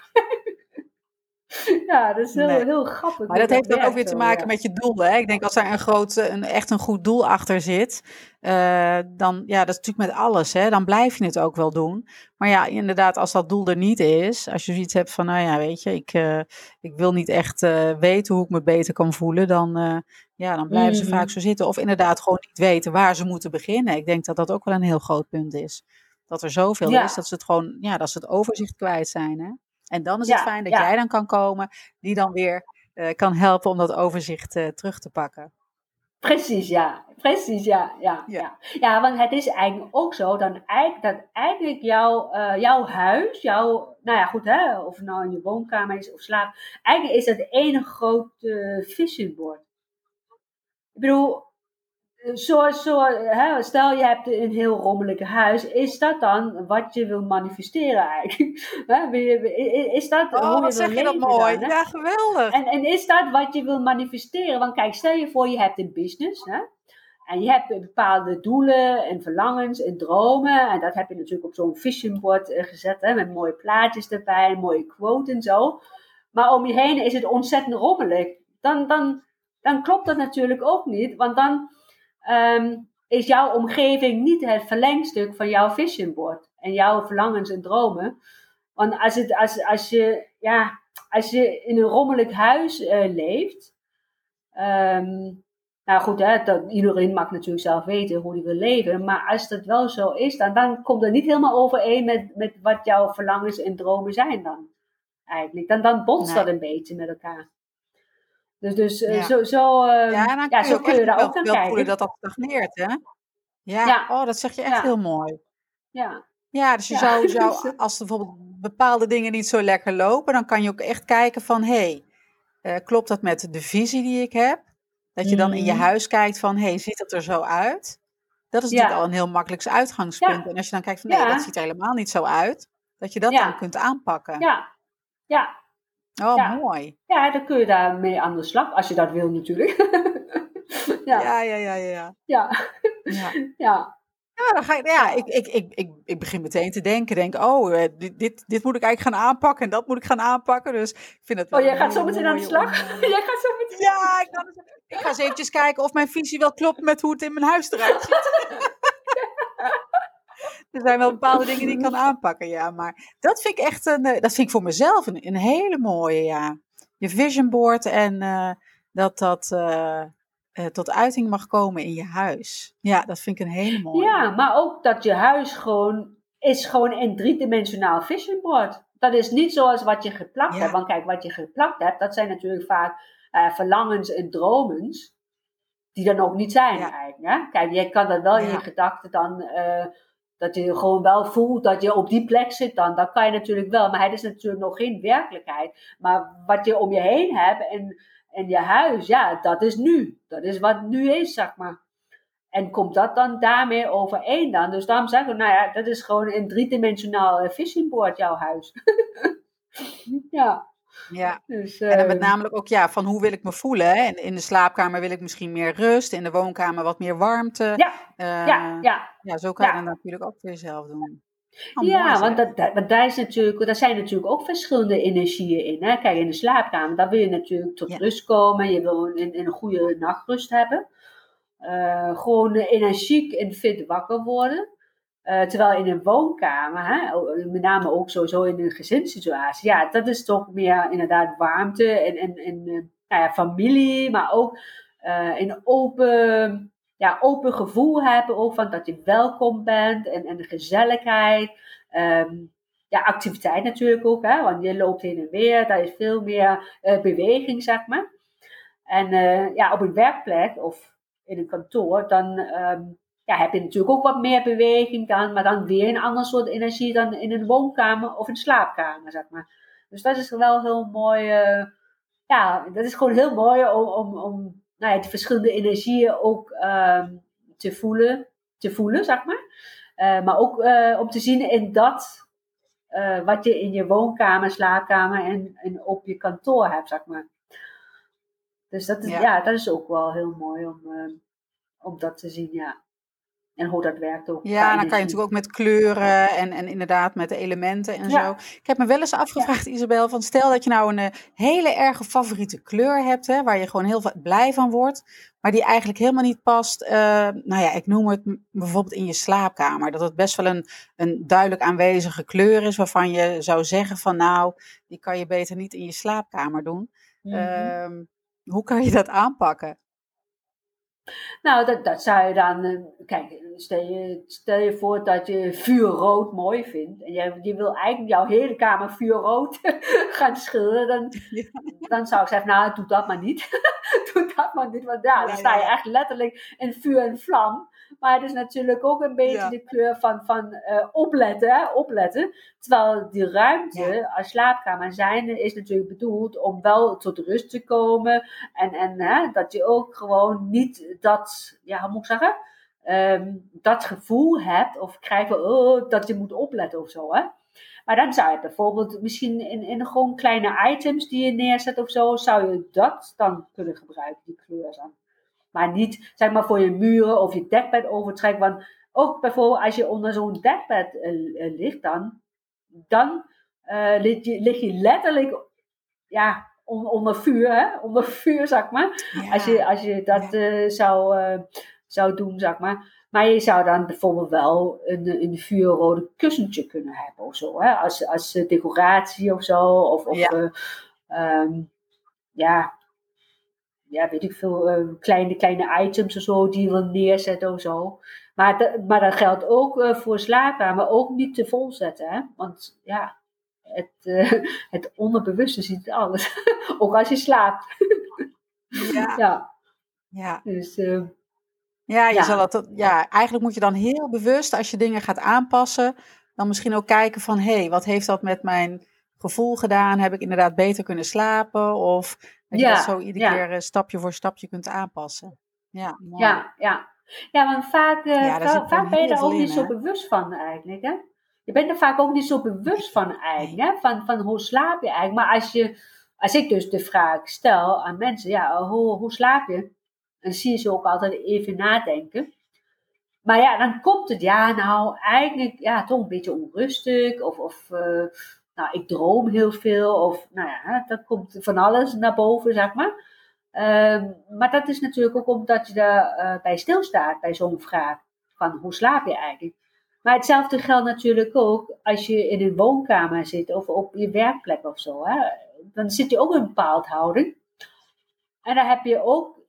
ja, dat is heel, heel grappig. Maar dat heeft dan ook weer te maken met je doel. Hè? Ik denk als daar een groot, een, echt een goed doel achter zit, uh, dan, ja, dat is natuurlijk met alles, hè? dan blijf je het ook wel doen. Maar ja, inderdaad, als dat doel er niet is, als je zoiets hebt van, nou ja, weet je, ik, uh, ik wil niet echt uh, weten hoe ik me beter kan voelen, dan, ja, dan blijven ze vaak mm. zo zitten. Of inderdaad gewoon niet weten waar ze moeten beginnen. Ik denk dat dat ook wel een heel groot punt is. Dat er zoveel is, dat ze het gewoon, ja, dat ze het overzicht kwijt zijn. Hè? En dan is het fijn dat jij dan kan komen, die dan weer uh, kan helpen om dat overzicht uh, terug te pakken. Precies, ja. Precies, ja. Ja, ja. ja. want het is eigenlijk ook zo dan eigenlijk, dat eigenlijk jouw, uh, jouw huis, jouw, nou ja, goed, hè, of het nou in je woonkamer is of slaap, eigenlijk is dat de ene grote vision board. Ik bedoel, zo, zo, hè, stel je hebt een heel rommelig huis, is dat dan wat je wil manifesteren eigenlijk? is dat oh, hoe je zeg je dat mooi. ja, geweldig. En, en is dat wat je wil manifesteren? Want kijk, stel je voor je hebt een business, hè? En je hebt bepaalde doelen en verlangens en dromen. En dat heb je natuurlijk op zo'n vision board eh, gezet, hè, met mooie plaatjes erbij, mooie quote en zo. Maar om je heen is het ontzettend rommelig. Dan, dan, dan klopt dat natuurlijk ook niet, want dan Ehm, is jouw omgeving niet het verlengstuk van jouw vision board en jouw verlangens en dromen. Want als, het, als, als, je, ja, als je in een rommelig huis uh, leeft, um, nou goed, hè, dat, iedereen mag natuurlijk zelf weten hoe hij wil leven, maar als dat wel zo is, dan, dan komt het niet helemaal overeen met, met wat jouw verlangens en dromen zijn dan. Eigenlijk. Dan, dan botst dat een beetje met elkaar. Dus, dus uh, zo, zo, uh, ja, zo kun je daar ook aan kijken. voelen dat dat stagneert, hè? Ja, ja. oh, dat zeg je echt heel mooi. Ja. Ja, dus je zou, zou, als er bijvoorbeeld bepaalde dingen niet zo lekker lopen, dan kan je ook echt kijken van, hé, hey, uh, klopt dat met de visie die ik heb? Dat je dan in je mhm. huis kijkt van, hé, hey, ziet het er zo uit? Dat is natuurlijk al een heel makkelijk uitgangspunt. En als je dan kijkt van, nee, dat ziet er helemaal niet zo uit, dat je dat dan kunt aanpakken. Ja, ja, Oh, mooi. Ja, dan kun je daarmee aan de slag, als je dat wil natuurlijk. ja. Ja, ja, ja, ja. Ja. ja. ja. Ja, dan ga ik, ja ik, ik, ik, ik, ik begin meteen te denken. Denk, oh, eh, dit, dit, dit moet ik eigenlijk gaan aanpakken en dat moet ik gaan aanpakken. Dus ik vind het wel Oh, jij gaat zo meteen aan de slag? jij gaat zo meteen... Ja, ik, ik ga eens eventjes kijken of mijn visie wel klopt met hoe het in mijn huis eruit ziet. Er zijn wel bepaalde dingen die ik kan aanpakken, ja. Maar dat vind ik echt een, eh, dat vind ik voor mezelf een, een hele mooie, ja. Je vision board en uh, dat dat uh, tot uiting mag komen in je huis. Ja, dat vind ik een hele mooie. Ja, maar ook dat je huis gewoon is gewoon een driedimensionaal vision board. Dat is niet zoals wat je geplakt hebt. Want kijk, wat je geplakt hebt, dat zijn natuurlijk vaak verlangens en dromens. Die dan ook niet zijn eigenlijk. Hè? Kijk, je kan dat wel in je gedachten dan dat je gewoon wel voelt dat je op die plek zit dan. Dat kan je natuurlijk wel, maar het is natuurlijk nog geen werkelijkheid. Maar wat je om je heen hebt en, en je huis, ja, dat is nu. Dat is wat nu is, zeg maar. En komt dat dan daarmee overeen dan? Dus daarom zeggen we, nou ja, dat is gewoon een driedimensionaal uh, vision jouw huis. ja. Ja, dus, en dan met ehm, namelijk ook ja, van hoe wil ik me voelen. Hè? In, in de slaapkamer wil ik misschien meer rust, in de woonkamer wat meer warmte. Ja, uh, ja, ja. Ja, zo kan je dan natuurlijk ook voor jezelf doen. Oh, ja, want, dat, dat, daar, is natuurlijk, daar zijn natuurlijk ook verschillende energieën in. Hè? Kijk, in de slaapkamer, daar wil je natuurlijk tot rust komen. Je wil een, een goede nachtrust hebben. Uh, gewoon energiek en fit wakker worden. Uh, terwijl in een woonkamer, hè, met name ook sowieso in een gezinssituatie, ja, dat is toch meer inderdaad warmte en, en, en uh, nou ja, familie, maar ook uh, een open, ja, open gevoel hebben, ook van dat je welkom bent en, en gezelligheid. Um, ja, activiteit natuurlijk ook, hè, want je loopt heen en weer, daar is veel meer beweging, zeg maar. En ja, op een werkplek of in een kantoor, dan um, ja, heb je natuurlijk ook wat meer beweging dan, maar dan weer een ander soort energie dan in een woonkamer of een slaapkamer, zeg maar. Dus dat is wel heel mooi, uh, ja, dat is gewoon heel mooi om, om, om nou ja, de verschillende energieën ook uh, te voelen, te voelen, zeg maar. Uh, maar ook uh, om te zien in dat wat je in je woonkamer, slaapkamer en, en op je kantoor hebt, zeg maar. Dus dat is, ja. ja dat is ook wel heel mooi om, om dat te zien, ja en hoe dat werkt ook. Ja, dan kan je natuurlijk ook met kleuren en, en inderdaad met de elementen en zo. Ik heb me wel eens afgevraagd, Isabel, van stel dat je nou een eh, hele erge favoriete kleur hebt, hè, waar je gewoon heel blij van wordt, maar die eigenlijk helemaal niet past, uh, nou ja, ik noem het bijvoorbeeld in je slaapkamer, dat het best wel een, een duidelijk aanwezige kleur is, waarvan je zou zeggen van nou, die kan je beter niet in je slaapkamer doen. Mm -hmm. hoe kan je dat aanpakken? Nou, dat, dat zou je dan. Eh, kijk, stel je, stel je voor dat je vuurrood mooi vindt. En je, je wil eigenlijk jouw hele kamer vuurrood gaan schilderen. Dan, dan zou ik zeggen: Nou, doe dat maar niet. doe dat maar niet. Want ja, dan sta je echt letterlijk in vuur en vlam. Maar het is natuurlijk ook een beetje de kleur van, van uh, opletten, opletten. Terwijl die ruimte als slaapkamer zijn is natuurlijk bedoeld om wel tot rust te komen. En, en hè, dat je ook gewoon niet dat, ja, hoe moet ik zeggen? Um, dat gevoel hebt of krijgt oh, dat je moet opletten of zo. Hè? Maar dan zou je bijvoorbeeld misschien in, in gewoon kleine items die je neerzet of zo, zou je dat dan kunnen gebruiken, die kleur dan. Maar niet zeg maar voor je muren of je dekbed overtrekken. Want ook bijvoorbeeld als je onder zo'n dekbed uh, ligt dan, dan uh, lig, je, lig je letterlijk ja, onder vuur, hè? onder vuur zeg maar. Als, je, als je dat zou, zou doen, zeg maar. Maar je zou dan bijvoorbeeld wel een, een vuurrode kussentje kunnen hebben of zo. Hè? Als, als decoratie of zo. Of, of ja. Um, ja, ja, weet ik veel, uh, kleine, kleine items of zo die je wil neerzetten of zo. Maar, maar dat geldt ook uh, voor slapen, maar ook niet te vol zetten. Hè? Want ja, het, uh, het onderbewuste ziet alles. ook als je slaapt. ja. ja. ja. Dus, ja, je ja. Zal het, ja, eigenlijk moet je dan heel bewust, als je dingen gaat aanpassen, dan misschien ook kijken van, hé, hey, wat heeft dat met mijn gevoel gedaan? Heb ik inderdaad beter kunnen slapen? Of dat ja, je dat zo iedere keer stapje voor stapje kunt aanpassen. Ja, mooi. ja, ja. ja want vaak, ja, vaak ben je er ook niet zo bewust van eigenlijk. Hè? Je bent er vaak ook niet zo bewust van eigenlijk. Hè? Van, van hoe slaap je eigenlijk. Maar als, je, als ik dus de vraag stel aan mensen, ja, hoe, hoe slaap je? Dan zie je ze ook altijd even nadenken. Maar ja, dan komt het, ja, nou, eigenlijk, ja, toch een beetje onrustig. Of, of uh, nou, ik droom heel veel. Of, nou ja, dat komt van alles naar boven, zeg maar. Um, maar dat is natuurlijk ook omdat je daar uh, bij stilstaat, bij zo'n vraag. Van, hoe slaap je eigenlijk? Maar hetzelfde geldt natuurlijk ook als je in een woonkamer zit of op je werkplek of zo. Hè? Dan zit je ook in een bepaald houding. En dan heb je ook,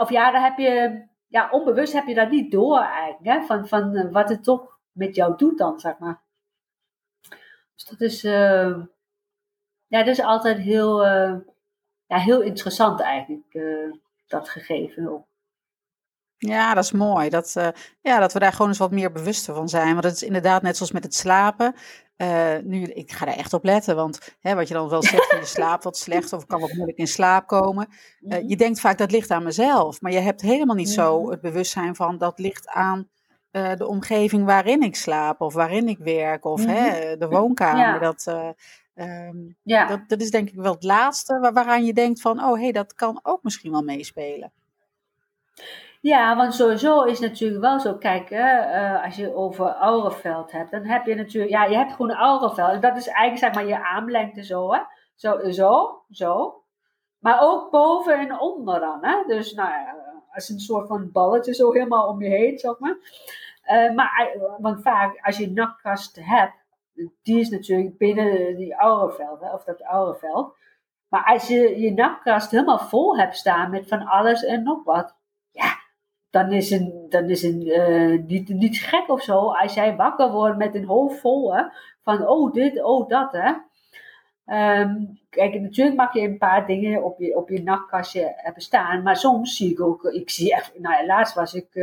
of ja, dan heb je, ja, onbewust heb je dat niet door eigenlijk. Hè? Van, van uh, wat het toch met jou doet dan, zeg maar. Dus dat is, uh, ja, dat is altijd heel, uh, ja, heel interessant eigenlijk, uh, dat gegeven ook. Ja, dat is mooi. Dat, ja, dat we daar gewoon eens wat meer bewuster van zijn. Want het is inderdaad net zoals met het slapen. nu, ik ga daar echt op letten, want hè, wat je dan wel zegt, je slaapt wat slecht of kan wat moeilijk in slaap komen. Uh, je denkt vaak dat ligt aan mezelf, maar je hebt helemaal niet zo het bewustzijn van dat ligt aan uh, de omgeving waarin ik slaap of waarin ik werk of mm -hmm. hè, de woonkamer. Ja. Dat, uh, um, ja. dat, dat is denk ik wel het laatste waar, waaraan je denkt van, oh hé, hey, dat kan ook misschien wel meespelen. Ja, want sowieso is natuurlijk wel zo. Kijk, uh, als je over aureveld hebt, dan heb je natuurlijk, ja, je hebt gewoon een aureveld. Dat is eigenlijk zeg maar je armlengte zo, hè. Zo, zo, zo. Maar ook boven en onder dan, hè. Dus, nou ja, als een soort van balletje zo helemaal om je heen, zeg maar. Uh, maar, want vaak, als je een nakkast hebt, die is natuurlijk binnen die hè, of dat aureveld. Maar als je je nakkast helemaal vol hebt staan met van alles en nog wat, ja, dan is een, dan is een uh, niet, niet gek of zo als jij wakker wordt met een hoofd vol hè, van oh dit, oh dat hè. Um, kijk, natuurlijk mag je een paar dingen op je, op je nachtkastje hebben staan, maar soms zie ik ook, ik zie echt, nou laatst was ik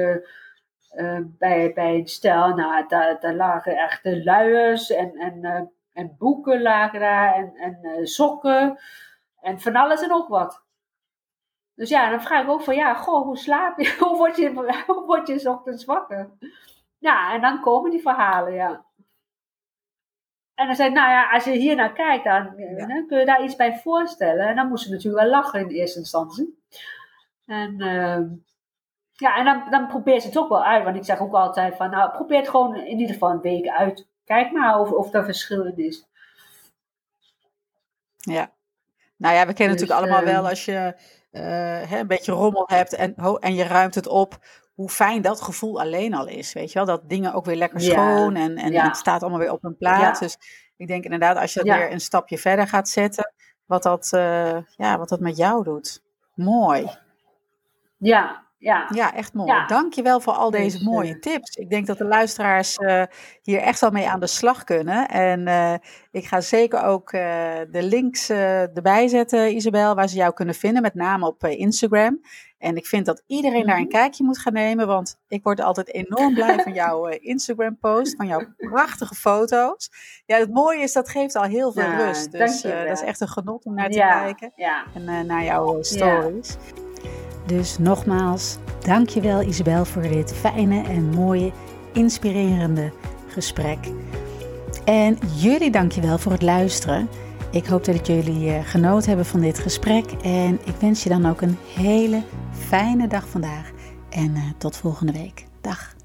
uh, bij, bij een stel, nou daar, daar lagen echt luiers en, en, en boeken lagen daar en, en sokken en van alles en ook wat. Dus ja, dan vraag ik ook van, ja, goh, hoe slaap je? hoe word je, hoe word je ochtends wakker? Ja, en dan komen die verhalen, ja. En dan zei ik, nou ja, als je hier naar kijkt, dan, kun je daar iets bij voorstellen. En dan moest ze natuurlijk wel lachen in eerste instantie. En uh, ja, en dan, dan probeer ze het ook wel uit. Want ik zeg ook altijd van, nou, probeer het gewoon in ieder geval een week uit. Kijk maar of, of er verschil in is. Ja. Nou ja, we kennen dus, natuurlijk allemaal wel ehm, als je uh, een beetje rommel hebt en, en je ruimt het op, hoe fijn dat gevoel alleen al is. Weet je wel, dat dingen ook weer lekker schoon en, en, het staat allemaal weer op een plaats. Dus ik denk inderdaad, als je dat weer een stapje verder gaat zetten, wat dat, uh, ja, wat dat met jou doet. Mooi. Ja, ja. ja, echt mooi. Ja. Dank je wel voor al deze mooie tips. Ik denk dat de luisteraars uh, hier echt wel mee aan de slag kunnen. En uh, ik ga zeker ook uh, de links erbij zetten, Isabel, waar ze jou kunnen vinden, met name op Instagram. En ik vind dat iedereen daar een mhm. kijkje moet gaan nemen, want ik word altijd enorm blij van jouw Instagram-post, van jouw prachtige foto's. Ja, het mooie is, dat geeft al heel veel rust. Dus dat is echt een genot om naar te kijken en naar jouw stories. Dus nogmaals, dankjewel Isabel voor dit fijne en mooie, inspirerende gesprek. En jullie dankjewel voor het luisteren. Ik hoop dat jullie eh, genoten hebben van dit gesprek. En ik wens je dan ook een hele fijne dag vandaag. En uh, tot volgende week. Dag.